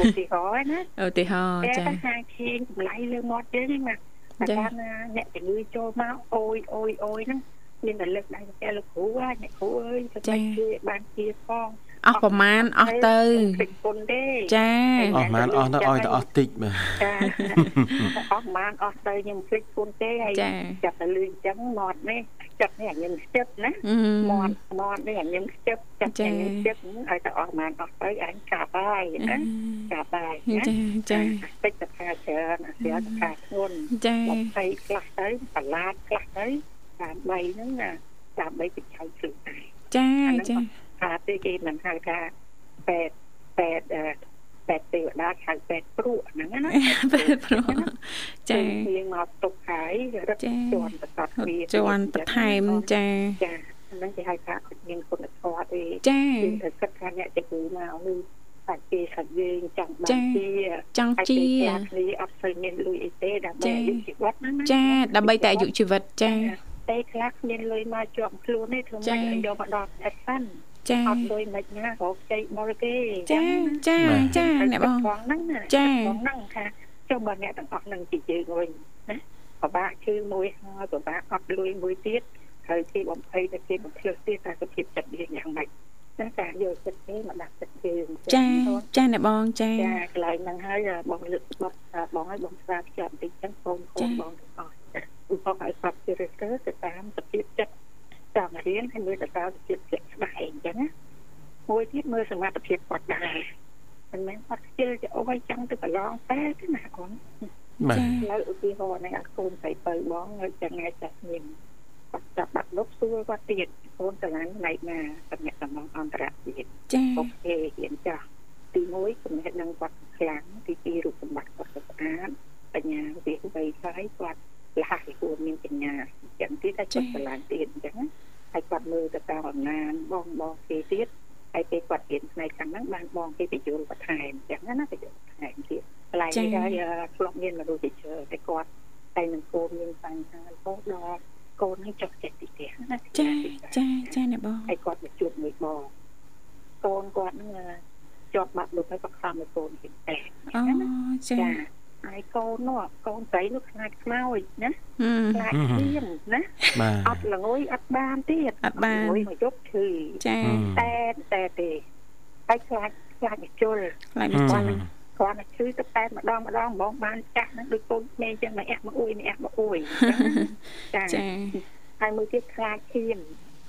ឧទាហរណ៍ណាឧទាហរណ៍តែចាទៅហាងឈេងតម្លៃលើមាត់យើងហ្នឹងណាតែកាលណាអ្នកជំងឺចូលមកអូយអូយអូយហ្នឹងមានតែលើកដៃតែលោកគ្រូហើយអ្នកគ្រូអើយទៅជួយបានជាផង អស់ប្រមាណអស់ទៅភ្លេចគុណទេចាអស់បានអស់ទៅឲ្យទៅអស់តិចបាទចាអស់បានអស់ទៅខ្ញុំភ្លេចគុណទេហើយចាចាប់តែលឺអញ្ចឹងមាត់នេះចិត្តនេះខ្ញុំខ្ជិបណាអឺមាត់មាត់នេះខ្ញុំខ្ជិបចិត្តខ្ញុំខ្ជិបឲ្យតែអស់បានអស់ទៅអញចាប់ហើយណាចាប់ហើយណាចាចាតិចតែថាច្រើនអាស្រាថាធ្ងន់ចា20ខ្លះទៅបន្លាតខ្លះទៅដើម្បីហ្នឹងណាដើម្បីបិចៅខ្លួនឯងចាចា ថាទេគេមិនហៅថាពេទ្យពេទ្យអឺពេទ្យទេវតាហៅពេទ្យព្រក់ហ្នឹងណាពេលព្រោះចាយើងមកទុកហើយរត់ចាជន់បន្តគ្នាជន់បន្ថែមចាចាហ្នឹងគេហៅថាគាត់មានគុណធម៌ទេចាយើងត្រូវគិតថាអ្នកជំងឺមកនេះសាច់គេសាច់យើងចង់បានចាជាចង់ហើយជាពេលខ្លះគ្នាអត់ស្ូវមានលុយអីទេដើម្បីអាយុជីវិតហ្នឹងណាចាដើម្បីតែអាយុជីវិតចាតែខ្លះគ្មានលុយមកជាប់ខ្លួនទេធ្វើចាម៉េចឲ្យយកមកដល់អត់សិន ចាអត់លុយមិនណារកចៃបុលទេចាចាចាអ្នកបងផងហ្នឹងណាចាបងហ្នឹងថាចុះបើអ្នកទាំងអស់ហ្នឹងជាយើងវិញណាពិបាកជឿមួយហើយពិបាកអត់លុយមួយទៀតត្រូវគេបំភ័យតែគេបំភ្លឺទៀតតែសុខភាពចិត្តយើងយ៉ាងម៉េចណាការយកចិត្តគេមកដាក់ចិត្តគេចាចាអ្នកបងចាចាកន្លែងហ្នឹងហើយបងលើកបត់បងឲ្យបងស្រាវជ្រាបបន្តិចចឹងកូនកូនបងទាំងអស់ឧបករណ៍ឲ្យស្បជារិះគើទៅតាមសុខភាពចិត្ត តាមរៀនហើយមើលទៅតាមសុខភាពចិត្តស្បែកអញ្ចឹងណាមួយទៀតមើលសមត្ថភាពគាត់ដែរមិនមែនគាត់ខ្ជិលទៅអស់ចឹងទៅប្រឡងតែទេណាអូនបាទនៅឧទាហរណ៍នៃអាកូនស្រីបើបងនៅចង្ងាយចាស់ញឹមគាត់ចាប់បាត់លុបសួរគាត់ទៀតកូនស្រឡាញ់ណៃណាតំណែងតំណងអន្តរជាតិចាអូខេរៀនចាស់ទី1ចំណេះដឹងគាត់ខ្លាំងទី2រូបសម្បត្តិគាត់ស្អាតបញ្ញាវិវ័យហើយគាត់លះពីគួរមានបញ្ញាចឹងទៀតតែគាត់ស្រឡាញ់ទៀតអញ្ចឹង ហើយគាត់មើលទៅតាមអំណាចបងបងគេទៀតហើយពេលគាត់រៀនផ្នែកខាងហ្នឹងបានបងគេបញ្យល់បន្ថែមអញ្ចឹងណាបញ្យល់បន្ថែមទៀតកន្លែងនេះហើយធ្លាប់មានមនុស្សជាច្រើនតែគាត់តែនឹងគោលមានបញ្ហារហូតដល់កូននេះចុះចិត្តទីផ្ទះណាចាចាចាអ្នកបងហើយគាត់មកជួបមួយបងកូនគាត់ហ្នឹងជាប់បាត់លុបហើយក៏ខំឲ្យកូនហ៊ានតែអូចា ចាហើយកូននោះកូនស្រីនោះខ្លាចខ្មោចណាហឹមខ្លាចឈាមណាបាទអត់ល្ងយអត់បានទៀតអត់បានល្ងយមកយប់ឈឺចាតែតែទេហើយខ្លាចខ្លាចមកជុលខ្លាចអឺមិនចាគាត់មកឈឺទៅតែម្ដងម្ដងហ្មងបានចាស់ហ្នឹងដូចកូនក្មេងចឹងមកអះមកអួយមកអះមកអួយចាចាហើយមួយទៀតខ្លាចឈាម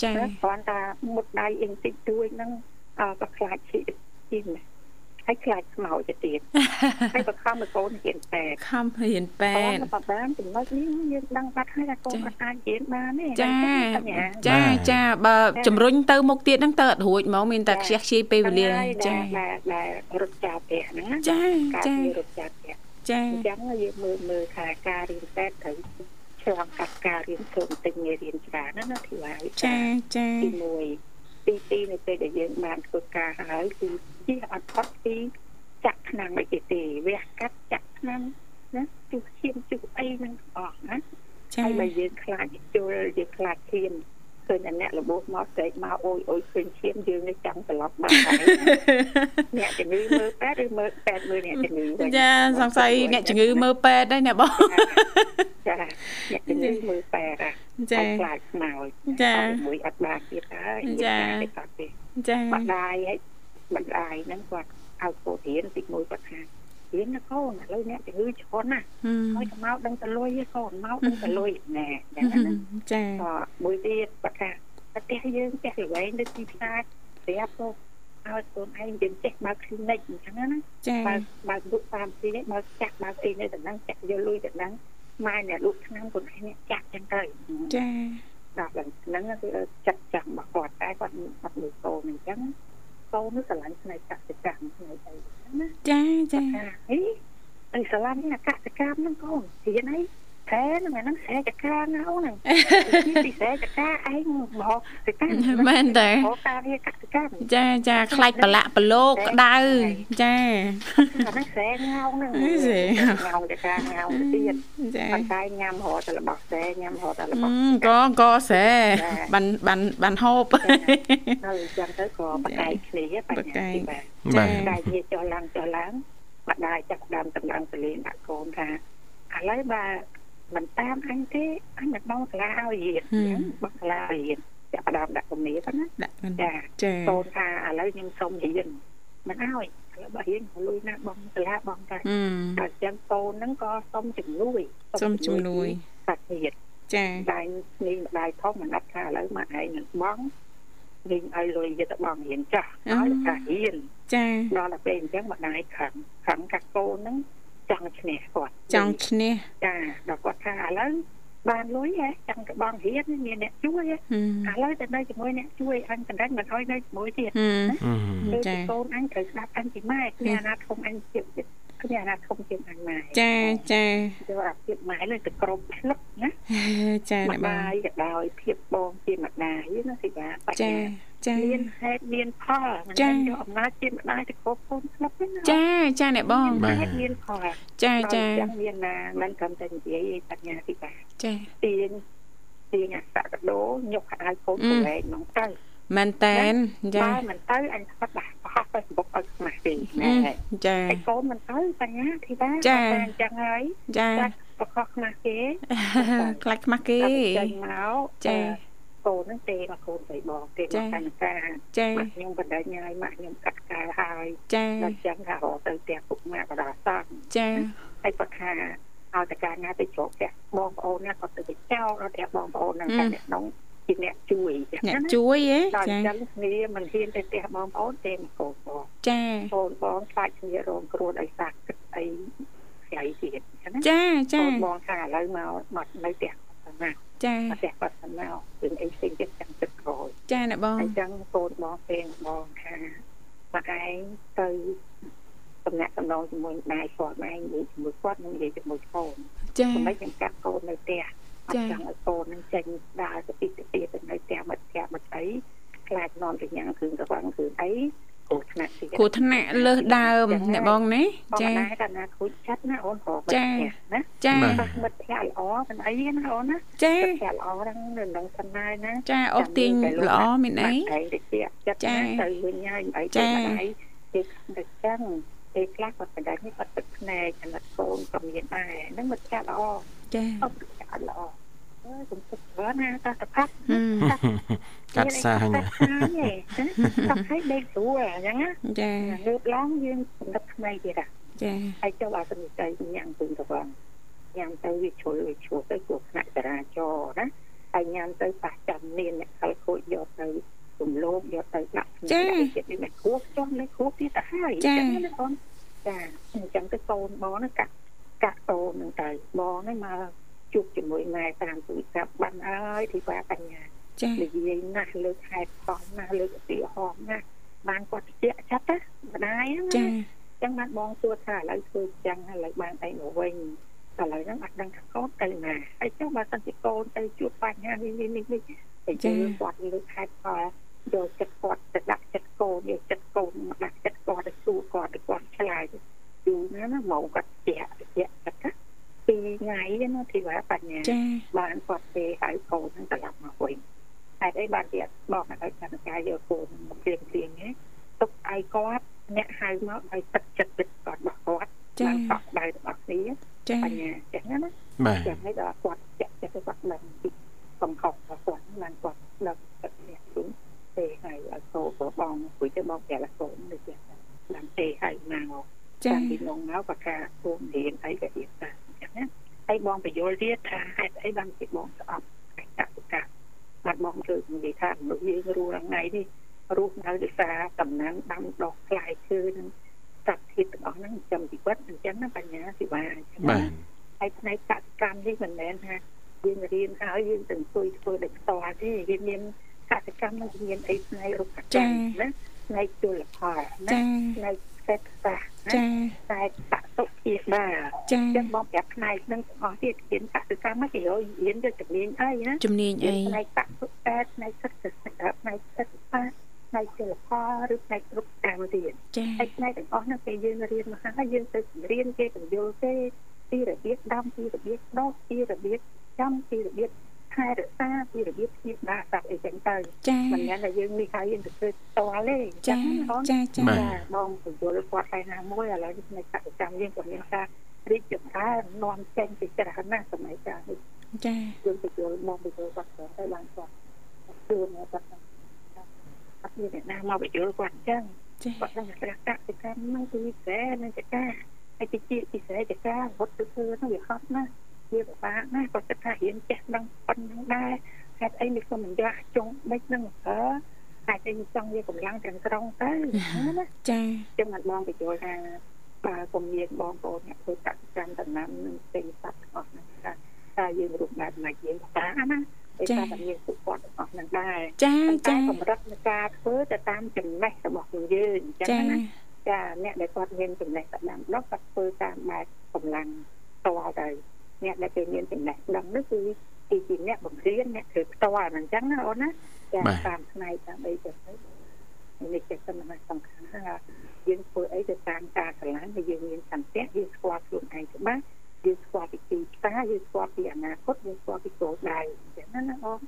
ចាណាគ្រាន់តែមុតដៃអីបន្តិចតួចហ្នឹងអឺក៏ខ្លាចឈីជីណា ហើយខ្លាចខ្មោចទៅទៀតហើយបខំឲ្យកូនហ៊ានតែខំរៀនពេកូនទ្យក៏បានចំណុចនេះយើងដឹងបាត់ហើយថាកូនគាត់អាចរៀនបានទេចាបញ្ញាចាចាបើជំរុញទៅមុខទៀតហ្នឹងទៅអត់រួចហ្មងមានតែខ្ជះខ្ជាយពេលវេលាចាចាដែលដែលរត់ចោលផ្ទះហ្នឹងណាចាការចាងាររត់ចោលផ្ទះចាអញ្ចឹងយើងមើលមើលថាការរៀនតែត្រូវឆ្លងកាត់ការរៀនធ្វើបន្តិចងាររៀនច្រើនណាណាធីវ៉ាចាចាទី1 ទី2នៅពេលដែលយើងបានធ្វើការហើយគឺជិះអត់ផុតពីចាក់ឆ្នាំអីគេទេវះកាត់ចាក់ឆ្នាំណាជួសឈាមជួសអីហ្នឹងអស់ណាចាហើយបើយើងខ្លាចជុលយើងខ្លាចឈាម ឃើញតែអ្នករបួសមកស្រែកមកអូយអូយឃើញឈាមយើងនេះចង់ត្រឡប់បាត់ហើយអ្នកជំងឺមើលពេទ្យឬមើលពេទ្យមើលអ្នកជំងឺវិញចាសង្ស័យអ្នកជំងឺមើលពេទ្យដែរអ្នកបងចាអ្នកជំងឺមើលពេទ្យអាចាហើយខ្លាចខ្មោចចាហើយមួយអត់បានទៀតហើយចាទេគាត់ទេចាម្ដាយហើយម្ដាយហ្នឹងគាត់ឲ្យកូនរៀនទីមួយគាត់ថា រៀនណាកូនឥឡូវអ្នកជំងឺច្រើនណាស់ហឹមហើយទៅមកដឹងតលុយឯងកូនមកដឹងតលុយណែចឹងណាចាក៏មួយទៀតគាត់ថាប្រទេសយើងចេះល្វែងនៅទីផ្សារប្រាប់ទៅឲ្យខ្លួនឯងយើងចេះបើក clinic អញ្ចឹងណាចាបើកបើកលក់តាមទីនេះបើកចាក់បើកទីនេះទៅហ្នឹងចាក់យកលុយទៅហ្នឹងម៉ែអ្នកលក់ឆ្នាំខ្លួនឯងអ្នកចាក់ចឹងទៅចាដល់ហ្នឹងគឺចាត់ចាំរបស់គាត់តែគាត់អត់មានកូនអញ្ចឹង កូននោះស្រឡាញ់ផ្នែកកសិកម្មផ្នែកអីហ្នឹងណាចាចាថាអីអីស្រឡាញ់អាកសិកម្មហ្នឹងកូនរៀនអី តែហ្នឹងអាហ្នឹងស្រែចកាណៅហ្នឹងពីស្រែចកាឯងមកសិកម្មមែនតើមកការងារកសិកម្មចាចាខ្លាច់ប្រឡាក់ប្រឡូកក្តៅចាអាហ្នឹងស្រែងៅហ្នឹងអីស្រែងៅចកាងៅទៀតចាប៉ុន្តែញ៉ាំរហូតតែរបស់ស្រែញ៉ាំរហូតតែរបស់កកស្រែបានបានបានហូបហើយអញ្ចឹងទៅក៏បកែកគ្នាបញ្ញាទីបាទបាទតែវាចុះឡើងចុះឡើងម្ដាយចាប់ដើមតម្លឹងទលេងដាក់កូនថាឥឡូវបើ មិនតាមអញទេអញមិនបងសាលាឲ្យរៀនអញ្ចឹងបងសាលាឲ្យរៀនចាប់ដើមដាក់គំនាទៅណាដាក់មិនចាចាកូនថាឥឡូវខ្ញុំសុំរៀនមិនឲ្យឥឡូវបើរៀនក៏លុយណាបងសាលាបងតែហឹមតែអញ្ចឹងកូនហ្នឹងក៏សុំជំនួយសុំជំនួយសាច់ញាតិចាតែនេះម្ដាយធំមិនដាក់ថាឥឡូវមកឯងនឹងបងវិញឲ្យលុយយកទៅបងរៀនចាស់ឲ្យតែរៀនចាដល់ទៅពេលអញ្ចឹងម្ដាយខឹងខឹងកាកូនហ្នឹង ចង់ឈ្នះគាត់ចង់ឈ្នះចាដល់គាត់ថាឥឡូវបានលុយហ៎ចង់ទៅបងរៀនមានអ្នកជួយហ៎ហឹមឥឡូវទៅនៅជាមួយអ្នកជួយអញបណ្ដឹងមិនឲ្យនៅជាមួយទៀតហឹមអឺគឺចាកូនអញត្រូវស្ដាប់អញពីម៉ែគ្នាអាណាធំអញជាគ្នាអាណាធំជាងអញម៉ែចាចាយកអាភាពម៉ែលើទៅគ្រប់ផ្លឹកណាចាអ្នកម្បងដាយក៏ដោយភាពបងជាម្ដាយណាសិបាបចាញ្ញាចា មានហេតុមានផលមិនចា៎មែនយកអំណាចជាម្ដាយទៅគ្រប់កូនផ្លឹកទេណាចាចាអ្នកបងមានហេតុមានផលចាចាដល់អញ្ចឹងមានណាមិនត្រឹមតែនិយាយឯបញ្ញាទីបាចាទាញទាញអាសកដោញុកខោកូនប្រវែងហ្មងទៅមែនតែនចាបើមិនទៅអញស្បាត់ដាក់បោះទៅបុកឲ្យខ្មាស់ទេអឺណែចាហើយកូនមិនទៅបញ្ញាទីបាចា៎តែអញ្ចឹងហើយចាចាក់បកខ្មាស់គេខ្លាច់ខ្មាស់គេចាញ់មកចា៎ កូនហ្នឹងទេមកកូនស្រីបងទេមកកម្មការចាម៉ាក់ខ្ញុំបណ្ដេញហើយម៉ាក់ខ្ញុំកាត់ការហើយចាដល់ចឹងថារកទៅផ្ទះពុកម៉ាក់បដាសង្ឃចាហើយគាត់ថាឲ្យតការណាទៅជ្រកផ្ទះបងប្អូនណាគាត់ទៅចោលដល់ផ្ទះបងប្អូនហ្នឹងតែអ្នកក្នុងជាអ្នកជួយចឹងអ្នកណាជួយហ៎ដល់ចាចឹងគ្នាមិនហ៊ានទៅផ្ទះបងប្អូនទេមកកូនបងចាកូនបងខ្លាចគ្នារងគ្រោះដោយសារគិតអីខ្ចីទៀតចឹងណាចាចាកូនបងថាឥឡូវមកមកនៅផ្ទះគាត់ណាចាផ្ទះគាត់ទៅមករឿង អីផ្សេងទៀតចាំទឹកក្រោយចាអ្នកបងអញ្ចឹងកូនបងពេលបងថាមកឯងទៅតំណាក់តំណងជាមួយម្ដាយគាត់ម្ដាយនិយាយជាមួយគាត់និងនិយាយជាមួយកូនចាមិនចាំកាត់កូននៅផ្ទះអត់ចង់ឲ្យកូននឹងចេញដើរទៅទីទៅទីទៅនៅផ្ទះមកផ្ទះមកអីខ្លាចនំទៅញ៉ាំគ្រឿងរវាងគ្រឿងអីគ្រោះថ្នាក់ទៀតគ្រោះថ្នាក់លើសដើមអ្នកបងណាបងចាដែរកាលណាគួចចិត្តណាអូនរកចាណា ចាបាសមិត្តភក្តិល្អមិនអីណាអូនណាចាមិត្តភក្តិល្អហ្នឹងនៅនឹងសណ្ដាយណាចាអូសទាញល្អមានអីឯងទៅជាចិត្តចាណាទៅវិញហើយអីចាទៅម្ដាយគេទៅចឹងពេលខ្លះគាត់បដិនេះគាត់ទឹកភ្នែកអាណិតកូនក៏មានដែរហ្នឹងមិត្តភក្តិល្អចាអត់ប្រចាំល្អអើយខ្ញុំទឹកច្រើនណាតោះតផាត់ហឹមកាត់សាញកាត់សាញទេតោះឲ្យដេកស្រួលអញ្ចឹងណាចាលើកឡើងយើងសំដិតថ្មីទៀតហ่ะចាហើយចុះបើសិនតែញ៉ាំពឹងទៅបង ញ៉ាំទៅវាជ្រុលវាឈ្លោះទៅគ្រោះថ្នាក់ចរាចរណ៍ណាហើយញ៉ាំទៅប៉ះចាំមានអ្នកខលខូចយកទៅរំលោភយកទៅដាក់ក្នុងចិត្តនេះមិនគួរចុះលេខគួរទៀតទៅហើយណាបងចាអញ្ចឹងទៅកូនបងណាកាក់កាក់កូននឹងទៅបងហ្នឹងមកជួបជាមួយម៉ែតាមទូរស័ព្ទបានហើយទីបាបញ្ញាចានិយាយណាស់លើកហេតុផលណាស់លើកឧទាហរណ៍ណាស់បានគាត់ជែកចិត្តណាម្ដាយណាចាចឹងបានបងសួរថាឥឡូវធ្វើចឹងហើយឥឡូវបានអីមកវិញ ឥឡូវហ្នឹងអត់ដឹងថាកូនទៅណាហើយចុះបើសិនជាកូនទៅជួបបញ្ហានេះនេះនេះតែយើងគាត់លើកខេតផលយកចិត្តគាត់ទៅដាក់ចិត្តកូនយកចិត្តកូនមកដាក់ចិត្តគាត់ទៅសួរគាត់ទៅគាត់ឆ្លើយយូរណាស់ណាមកគាត់ស្ទាក់ស្ទាក់គាត់ណាពីរថ្ងៃណាធីវ៉ាបញ្ញាបានគាត់ទេហើយកូនហ្នឹងត្រឡប់មកវិញហេតុអីបានជាបងឲ្យកម្មការយកកូនមកព្រៀងព្រៀងហ្នឹងទុកឲ្យគាត់អ្នកហៅមកឲ្យទឹកចិត្តចិត្តគាត់របស់គាត់បានកក់ដៅរបស់គ្នា ចាបញ្ញាចឹងណាបាទចឹងហើយដល់គាត់ចាក់ចិត្តទៅគាត់ដឹងពីកំខុសរបស់គាត់បានគាត់ដឹងទឹកនេះទុំទេហើយឲ្យកូនរបស់បងគួយទៅបងប្រាប់កូននេះចឹងបានទេហើយមកចាតាមពីនងមកក៏ថាគួររៀនអីក៏រៀនតាមអញ្ចឹងណាហើយបងបញ្យល់ទៀតថាហេតុអីបានជាបងស្អប់កិច្ចកកាបាត់បងគឺនិយាយថាមនុស្សយើងរស់រាល់ថ្ងៃនេះរស់នៅដោយសារតំណែងដាំដុះផ្លែឈើនឹង សត្វធាតុទាំងអស់ហ្នឹងចំជីវិតអញ្ចឹងណាបញ្ញាសិវាអញ្ចឹងបាទហើយផ្នែកកសិកម្មនេះមិនមែនថាយើងរៀនហើយយើងទៅអង្គុយធ្វើដោយផ្ទាល់ទេវាមានកសិកម្មនឹងមានអីផ្នែករុក្ខកម្មណាផ្នែកជលផលណាចាផ្នែកសេដ្ឋសាស្ត្រណាចាតែបសុភាសាចាចឹងបងប្រាប់ផ្នែកហ្នឹងទាំងអស់ទៀតរៀនកសិកម្មមកគេរយរៀនទៅជំនាញអីណាជំនាញអីផ្នែកបសុសាស្ត្រផ្នែកសិទ្ធិសាស្ត្រផ្នែកសិទ្ធិសាស្ត្រផ្នែកជលផលឬផ្នែករុក្ខកម្មទៀតចាហើយផ្នែកទាំងអស់ហ្នឹងគេយើងរៀនមកហើយយើងទៅរៀនគេបញ្យល់ទេពីរបៀបដាំពីរបៀបដុសពីរបៀបចាំពីរបៀបថែរក្សាពីរបៀបស្នៀតដាសត្វអីចឹងទៅចាមិនមែនថាយើងនេះហើយយើងទៅធ្វើផ្ទាល់ទេចាណាបងចាចាបាទចាបងបញ្យល់គាត់ឯណាមួយឥឡូវនេះនៅកសិកម្មយើងក៏មានការរីកចម្រើននាំចេញពីច្រើនណាស់សម័យកាលនេះចាយើងបញ្យល់មកបញ្យល់គាត់ទៅបានគាត់ជួនគាត់អត់ មានអ្នកណាមកបញ្យល់គាត់អញ្ចឹងចាគាត់ដឹងថាកសិកម្មហ្នឹងគឺវិស័យនិងចការហើយជាជាពិសេសចការវត្តធ្វើហ្នឹងវាហត់ណាស់វាពិបាកណាស់គាត់គិតថារៀនចេះដឹងប៉ុណ្ណឹងដែរហេតុអីនេះក៏មិនយកចុងបិចហ្នឹងអើហេតុអីមិនចង់វាកម្លាំងទាំងស្រុងទៅណាចាចឹងមិនបងបញ្យល់ថាបើគុំមានបងប្អូនអ្នកធ្វើកសិកម្មដំណាំនឹងផ្សេងសត្វទាំងអស់ហ្នឹងថាតែយើងរូបបែបណាយើងផ្សាណាតែថាតែមានសុខភាពទាំងអស់ហ្នឹងដែរចាតែចាកម្រិតនៃការធ្វើទៅតាមចំណេះរបស់យើងអញ្ចឹងចាណាចាអ្នកដែលគាត់មានចំណេះតែដាំដុះគាត់ធ្វើតាមបែបកម្លាំងផ្ទាល់ទៅអ្នកដែលគេមានចំណេះដឹងនោះគឺទីជាអ្នកបង្រៀនអ្នកធ្វើផ្ទាល់អញ្ចឹងណាអូនណាចាតាមផ្នែកតាមអីទៅនេះជាសំខាន់សំខាន់ថាយើងធ្វើអីទៅតាមការឆ្លាញ់ហើយយើងមានសន្តិយើងស្គាល់ខ្លួនឯងច្បាស់យើងស្គាល់ពីទីផ្សារយើងស្គាល់ពីអនាគតយើងស្គាល់ពីគោលដៅអញ្ចឹងណាអូន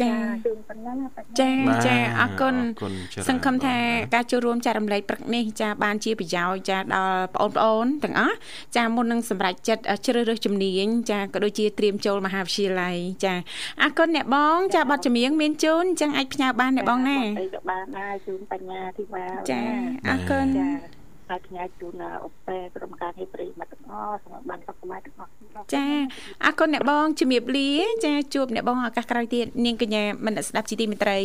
ចចាជូនប៉ុណ្ណឹងបញ្ញាចាចាអរគុណអរគុណច្រើនសង្ឃឹមថាបងណាការចូលរួមចែករំលែកព្រឹកនេះចាបានជាប្រយោជន៍ចាដល់បងប្អូនទាំងអស់ចាមុននឹងសម្រេចចិត្តអ่ะជ្រើសរើសជំនាញចាក៏ដូចជាត្រៀមចូលមហាវិទ្យាល័យចាអរគុណអ្នកបង ចាប័ណ្ណចម្រៀងមានជូនអញ្ចឹងអាចផ្ញើបានអ្នកបងណាអីក៏បានដែរជូនបញ្ញាធីវ៉ាចាអរគុណចា ហើយផ្ញើជូនអពែក្រុមការងារប្រិយមិត្តទាំងអស់សម្រាប់បានសុខសប្បាយទាំងអស់ ចាអរគុណអ្នកបងជំរាបលាចាជួបអ្នកបងឱកាសក្រោយទៀតនាងកញ្ញាមនស្ដាប់ជីទីមេត្រីឥ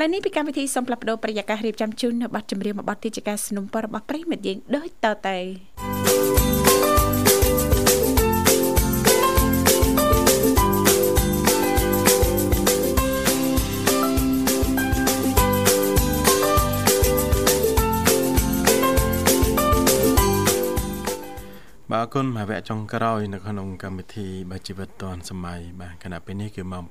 ឡូវនេះពីកម្មវិធីសូមផ្លាប់បដោប្រយាកររៀបចំជូននៅប័ណ្ណចម្រៀងមួយប័ណ្ណទីជាការสนับสนุนរបស់ប្រិយមិត្តយើងដូចតទៅ គុណមកវគ្គចុងក្រោយនៅក្នុងកម្មវិធីបាទជីវិតឌွန်សម័យបាទគណៈពេលនេះគឺម៉ោង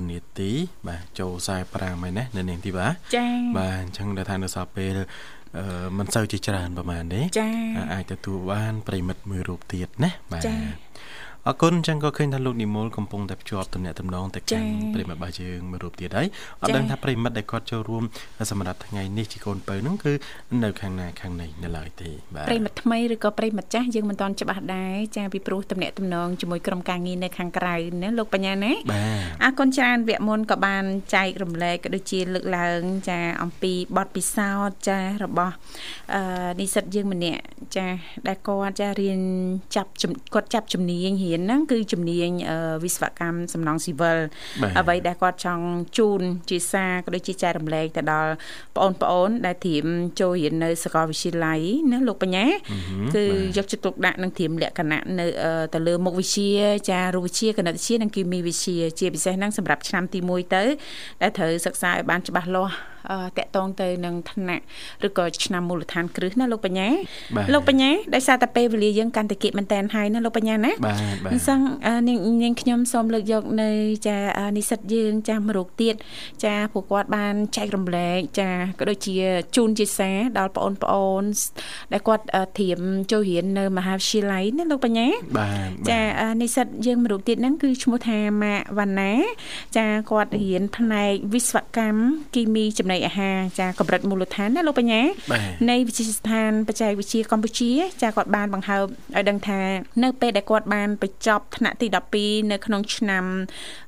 8:44នាទី បាទចូល45ហើយណានៅនាងទីបាទចាបាទអញ្ចឹងដែលថានៅសល់ពេលអឺមិនសូវជាច្រើនប្រហែលទេចាអាចទទួលបានប្រិមិត្តមួយរូបទៀតណាបាទចា អរគុណអញ្ចឹងក៏ឃើញថាលោកនិមលកំពុងតែភ្ជាប់ទំនាក់ទំនងទៅកាន់ចា៎ប្រិមិត្តរបស់យើងមួយរូបទៀតហើយអត់ចា៎ដឹងថាប្រិមិត្តដែលគាត់ចូលរួមសម្រាប់ថ្ងៃនេះជាកូនពៅហ្នឹងគឺនៅខាងណាខាងណីនៅឡើយទេបាទប្រិមិត្តថ្មីឬក៏ប្រិមិត្តចាស់យើងមិនទាន់ច្បាស់ដែរចាពីព្រោះតំណែងតំណងជាមួយក្រុមការងារនៅខាងក្រៅណាលោកបញ្ញាណាបាទអរគុណច្រើនវគ្គមុនក៏បានចែករំលែកក៏ដូចជាលើកឡើង ចាអំពីបទពិសោធន៍ចារបស់អឺនិស្សិតយើងម្នាក់ចាដែលគាត់ចារៀនចាប់ជំគាត់ចាប់ជំនាញរៀនហ្នឹងគឺជំនាញអឺវិស្វកម្មសំណង់ស៊ីវិលបាទអ្វីដែលគាត់ចង់ជូនជាសារក៏ដូចជាចែករំលែកទៅដល់បងប្អូនដែលត្រៀមចូលរៀននៅសាកលវិទ្យាល័យណាលោកបញ្ញាគឺយកចិត្តទុកដាក់នឹងត្រៀមលក្ខណៈនៅអឺទៅលើមុខវិជ្ជាចារូបវិទ្យាគណិតវិទ្យានិងគីមីវិទ្យាជាពិសេសហ្នឹងសម្រាប់ឆ្នាំទី1ទៅដែលត្រូវសិក្សាឲ្យបានច្បាស់លាស់អឺ តកតងទៅនឹងឋានៈឬក៏ឆ្នាំមូលដ្ឋានគ្រឹះណាលោកបញ្ញាបាទលោកបញ្ញាដោយសារតែពេលវេលាយើងកាន់តែគៀកមែនតែនហើយណាលោកបញ្ញាណាបាទបាទអញ្ចឹងអឺនាងនាងខ្ញុំសូមលើកយកនៅចាអឺនិស្សិតយើងចាមួយរូបទៀតចាព្រោះគាត់បានចែករំលែកចាក៏ដូចជាជូនជាសារដល់បងប្អូនដែលគាត់អឺត្រៀមចូលរៀននៅមហាវិទ្យាល័យណាលោកបញ្ញាបាទបាទចាអឺនិស្សិតយើងមួយរូបទៀតហ្នឹងគឺឈ្មោះថាម៉ាក់វណ្ណាចាគាត់រៀនផ្នែកវិស្វកម្មគីមីចំណីអាហារចាកម្រិតមូលដ្ឋានណាលោកបញ្ញាបាទនៃវិទ្យាស្ថានបច្ចេកវិទ្យាកម្ពុជា ចាគាត់បានបង្ហើបឲ្យដឹងថានៅពេលដែលគាត់បានបញ្ចប់ថ្នាក់ទី12នៅក្នុងឆ្នាំ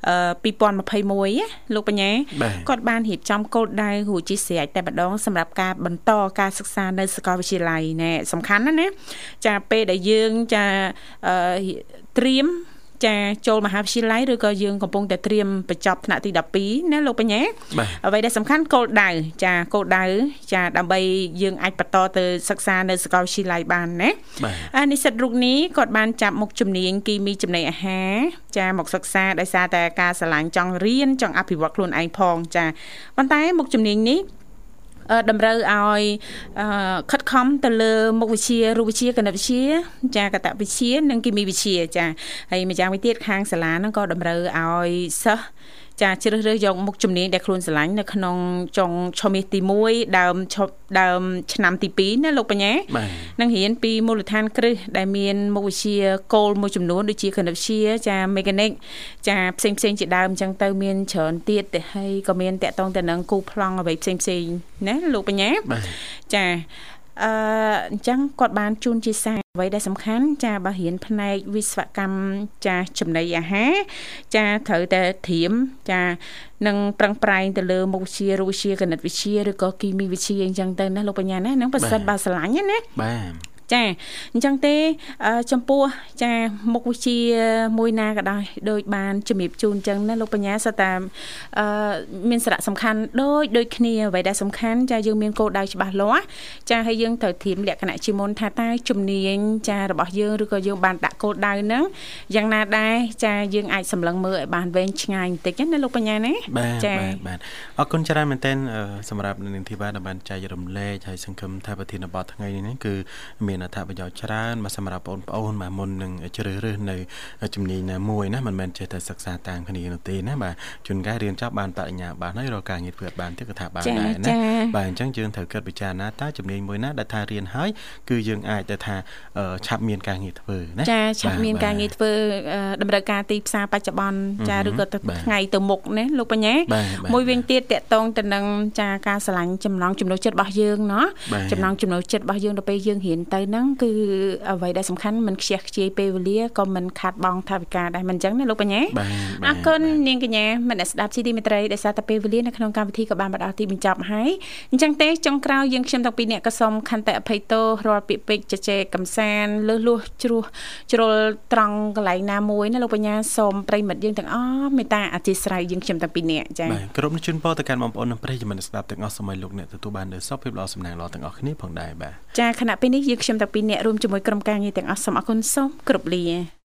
អឺ2021ណាលោកបញ្ញាបាទគាត់បានរៀបចំគោលដៅរួចជាស្រេចតែម្ដងសម្រាប់ការបន្តការសិក្សានៅសាកលវិទ្យាល័យណែសំខាន់ណាស់ណាចាពេលដែលយើងចាអឺត្រៀម ចាចូលមហាវិទ្យាល័យឬក៏យើងកំពុងតែត្រៀមបញ្ចប់ថ្នាក់ទី12ណាលោកបញ្ញាបាទអ្វីដែលសំខាន់គោលដៅចាគោលដៅចាដើម្បីយើងអាចបន្តទៅសិក្សានៅសាកលវិទ្យាល័យបានណាបាទអានិស្សិតរូបនេះគាត់បានចាប់មុខជំនាញគីមីចំណីអាហារចាមកសិក្សាដោយសារតែការស្រឡាញ់ចង់រៀនចង់អភិវឌ្ឍខ្លួនឯងផងចាប៉ុន្តែមុខជំនាញនេះអឺ តម្រូវឲ្យអឺខិតខំទៅលើមុខវិជ្ជារូបវិទ្យាគណិតវិទ្យាចាកតវិទ្យានិងគីមីវិទ្យាចាហើយម្យ៉ាងវិញទៀតខាងសាលាហ្នឹងក៏តម្រូវឲ្យសិស្ស ចាជ្រើសរើសយកមុខជំនាញដែលខ្លួនស្រឡាញ់នៅក្នុងចុងឆមាសទី1ដើមឈប់ដើមឆ្នាំទី2ណាលោកបញ្ញាបាទនឹងរៀនពីមូលដ្ឋានគ្រឹះដែលមានមុខវិជ្ជាគោលមួយចំនួនដូចជាគណិតវិទ្យាចាមេកានិកចាផ្សេងផ្សេងៗជាដើមអញ្ចឹងទៅមានច្រើនទៀតទៅហើយក៏មានតកតងទៅនឹងគូប្លង់អ្វីផ្សេងផ្សេងៗណាលោកបញ្ញាបាទចា អឺអញ្ចឹងគាត់បានជូនជាសារអ្វីដែលសំខាន់ចាបើរៀនផ្នែកវិស្វកម្មចាចំណីអាហារចាត្រូវតែត្រៀមចានឹងប្រឹងប្រែងទៅលើមុខវិជ្ជារូបវិទ្យាគណិតវិទ្យាឬក៏គីមីវិទ្យាអញ្ចឹងទៅណាលោកបញ្ញាណាហ្នឹងប្រសិនបើស្រឡាញ់ណាបាទ ចាអញ្ចឹងទេអឺចំពោះចាមុខវិជ្ជាមួយណាក៏ដោយដូចបានជំរាបជូនអញ្ចឹងណាលោកបញ្ញាសតើអឺមានសារៈសំខាន់ដូចដូចគ្នាអ្វីដែលសំខាន់ចាយើងមានគោលដៅច្បាស់លាស់ចាហើយយើងត្រូវត្រៀមលក្ខណៈជាមុនថាតើជំនាញចារបស់យើងឬក៏យើងបានដាក់គោលដៅហ្នឹងយ៉ាងណាដែរចាយើងអាចសម្លឹងមើលឲ្យបានវែងឆ្ងាយបន្តិចណាលោកបញ្ញាណាបាទចា៎បាទបាទអរគុណច្រើនមែនទែនអឺសម្រាប់នាងធីវ៉ាដែលបានចែករំលែកហើយសង្ឃឹមថាប្រធានបទថ្ងៃនេះហ្នឹងគឺមានមានអត្ថប្រយោជន៍ច្រើនមកសម្រាប់បងប្អូនមកមុននឹងជ្រើសរើសនៅជំនាញណាមួយណាមិនមែនចេះតែសិក្សាតាមគ្នានោះទេណាបាទជួនកាលរៀនចប់បានបរិញ្ញាបានហើយរកការងារធ្វើបានទៀតក៏ថាបានដែរណាបាទអញ្ចឹងយើងត្រូវគិតពិចារណាតើជំនាញមួយណាដែលថារៀនហើយគឺយើងអាចទៅថាឆាប់មានការងារធ្វើណាចាឆាប់មានការងារធ្វើតម្រូវការទីផ្សារបច្ចុប្បន្នចាឬក៏ទៅថ្ងៃទៅមុខណាលោកបញ្ញាមួយវិញទៀតតកតងទៅនឹងចាការឆ្លាញ់ចំណងចំណុចចិត្តរបស់យើងណោះចំណងចំណុចចិត្តរបស់យើងទៅពេលយើងរៀនទៅហ្នឹងគឺអ្វីដែលសំខាន់មិនខ្ជះខ្ជាយពេលវេលាក៏មិនខាត់បងថាវិការដែរមិនអញ្ចឹងណាលោកបញ្ញាអរគុណនាងកញ្ញាមនស្ដាប់ជីទីមេត្រីដែលសារតែពេលវេលានៅក្នុងកម្មវិធីក៏បានមកដល់ទីបញ្ចប់ហើយអញ្ចឹងទេចុងក្រោយយើងខ្ញុំទាំងពីរអ្នកក៏សូមខន្តីអភ័យទោសរាល់ពាក្យពេចន៍ជជែកកំសាន្តលើសលួសជ្រោះជ្រុលត្រង់កន្លែងណាមួយណាលោកបញ្ញាសូមប្រិមិត្តយើងទាំងអស់មេត្តាអធិស្ឋានយើងខ្ញុំទាំងពីរអ្នកចា៎បាទក្រុមជូនពរទៅកាន់បងប្អូននិងប្រិយមិត្តស្ដាប់ទាំងអស់សម័យលោកអ្នកទទួលបាននូវសុខភាពល្អសំណាងល្អទាំងអស់គ្នាផងដែរបាទចាខណៈពេលនេះយើងខ្ញុំទាំងពីរអ្នករួមជាមួយក្រុមការងារទាំងអស់សូមអរគុណសូមគោរពលា